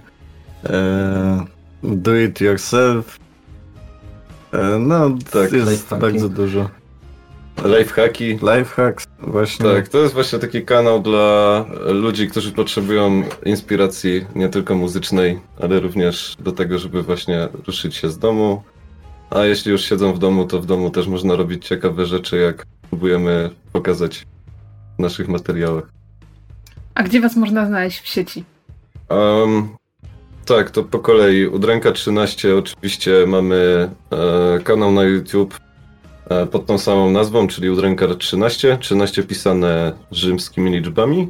do it yourself. No,
Tak,
jest bardzo dużo.
Lifehacki.
Lifehacks, właśnie.
Tak, to jest właśnie taki kanał dla ludzi, którzy potrzebują inspiracji nie tylko muzycznej, ale również do tego, żeby właśnie ruszyć się z domu. A jeśli już siedzą w domu, to w domu też można robić ciekawe rzeczy, jak próbujemy pokazać w naszych materiałach.
A gdzie was można znaleźć w sieci?
Um, tak, to po kolei. Udręka 13 oczywiście mamy e, kanał na YouTube pod tą samą nazwą, czyli Udręka 13. 13 pisane rzymskimi liczbami.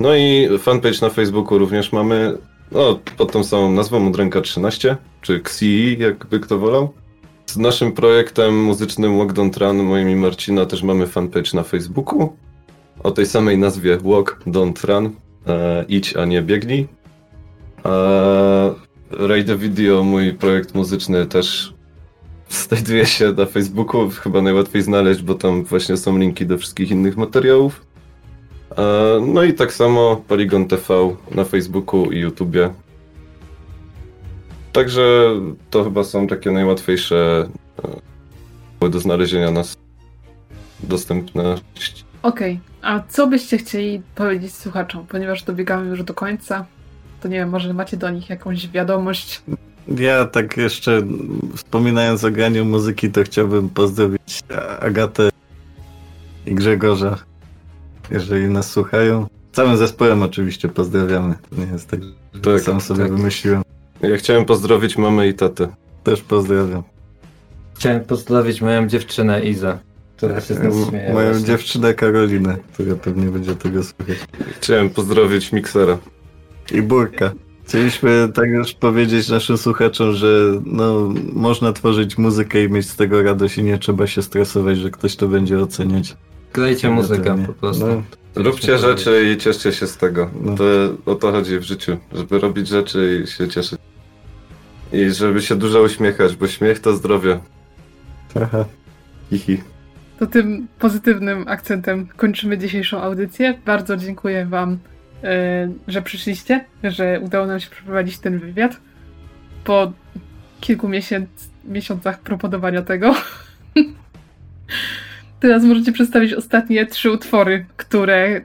No i fanpage na Facebooku również mamy no, pod tą samą nazwą Udręka 13, czy XI, jakby kto wolał. Z naszym projektem muzycznym Walk Don't Run, moim i Marcina, też mamy fanpage na Facebooku o tej samej nazwie Walk Don't Run. E, idź, a nie biegnij. A Radio Video, mój projekt muzyczny też znajduje się na Facebooku, chyba najłatwiej znaleźć, bo tam właśnie są linki do wszystkich innych materiałów. E, No i tak samo Polygon TV na Facebooku i YouTubie. Także to chyba są takie najłatwiejsze e, do znalezienia nas dostępne.
Okej, a co byście chcieli powiedzieć słuchaczom? Ponieważ dobiegamy już do końca, to nie wiem, może macie do nich jakąś wiadomość?
Ja tak jeszcze wspominając o graniu muzyki, to chciałbym pozdrowić Agatę i Grzegorza, jeżeli nas słuchają. Całym zespołem oczywiście pozdrawiamy. To nie jest tak, że
Tak,
sam sobie
tak.
wymyśliłem.
Ja chciałem pozdrowić mamę i tatę.
Też pozdrawiam.
Chciałem pozdrowić moją dziewczynę Izę, która się z nas śmieje.
Moją
właśnie.
dziewczynę Karolinę, która pewnie będzie tego słuchać.
Chciałem pozdrowić miksera.
I Burka. Chcieliśmy tak już powiedzieć naszym słuchaczom, że no, można tworzyć muzykę i mieć z tego radość i nie trzeba się stresować, że ktoś to będzie oceniać.
Grajcie muzykę po prostu.
No,
Róbcie rzeczy i cieszcie się z tego.
No.
To o to chodzi w życiu, żeby robić rzeczy i się cieszyć. I żeby się dużo uśmiechać, bo śmiech to zdrowie.
Aha.
Hihi.
To tym pozytywnym akcentem kończymy dzisiejszą audycję. Bardzo dziękuję Wam, że przyszliście, że udało nam się przeprowadzić ten wywiad. Po kilku miesięc, miesiącach proponowania tego. <laughs> teraz możecie przedstawić ostatnie trzy utwory, które,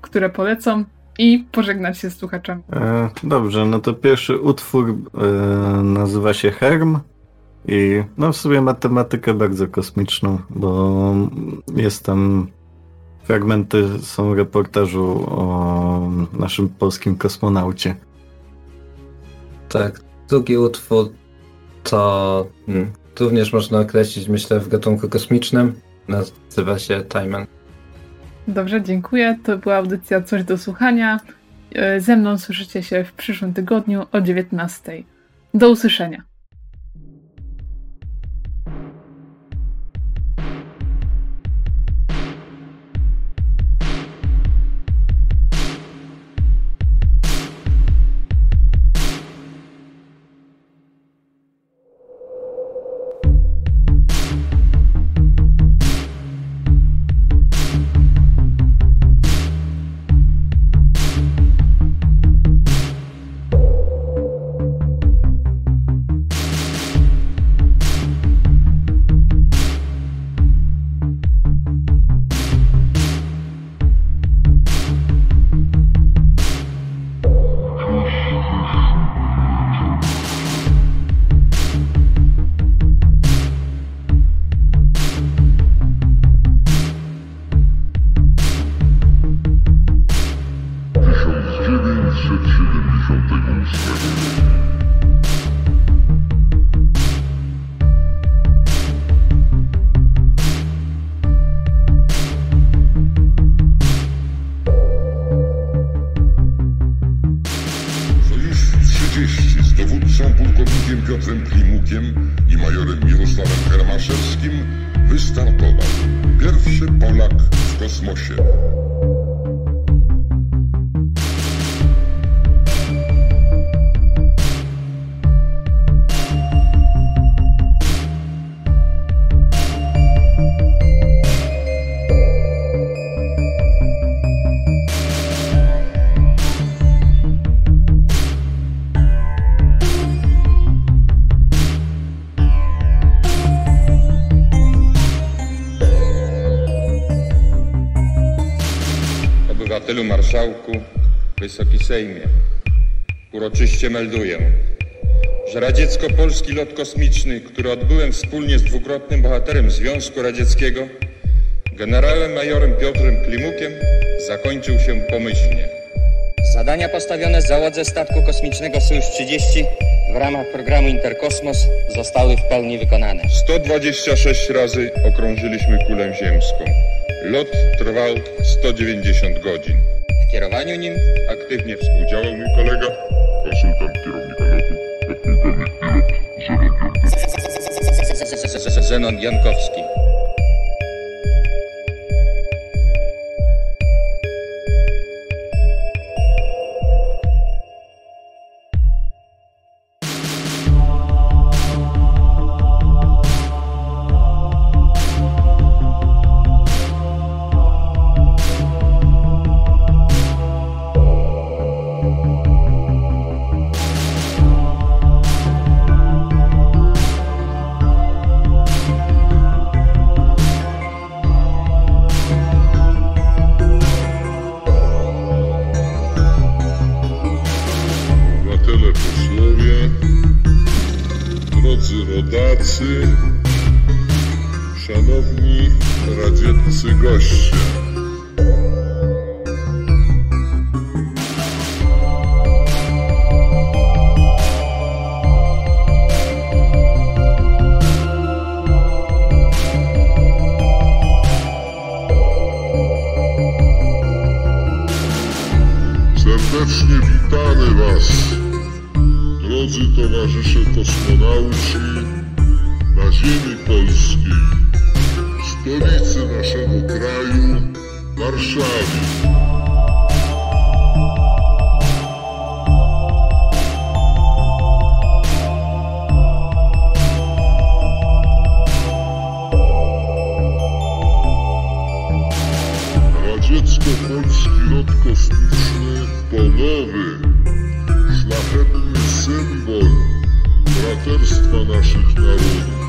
które polecą i pożegnać się z słuchaczami.
E, dobrze, no to pierwszy utwór e, nazywa się Herm i no w sobie ma tematykę bardzo kosmiczną, bo jest tam fragmenty są reportażu o naszym polskim kosmonaucie.
Tak, drugi utwór to hmm, również można określić, myślę, w gatunku kosmicznym. Nazywa się Timen.
Dobrze, dziękuję. To była audycja Coś do słuchania. E, Ze mną słyszycie się w przyszłym tygodniu o 19. Do usłyszenia.
Piotrem Klimukiem i majorem Mirosławem Hermaszewskim wystartował. Pierwszy Polak w kosmosie.
Marszałku, Wysoki Sejmie, uroczyście melduję, że radziecko-polski lot kosmiczny, który odbyłem wspólnie z dwukrotnym bohaterem Związku Radzieckiego, generałem majorem Piotrem Klimukiem, zakończył się pomyślnie.
Zadania postawione załodze statku kosmicznego Sojusz 30 w ramach programu Interkosmos zostały w pełni wykonane.
126 razy okrążyliśmy kulę ziemską. Lot trwał 190 godzin.
W kierowaniu nim
Aktywnie współdziałał mój kolega, konsultant kierownika lotu, podpułkownik pilot Zenon
Jankowski.
Radziecko-polski lot kosmiczny polowy, szlachetny symbol braterstwa naszych narodów.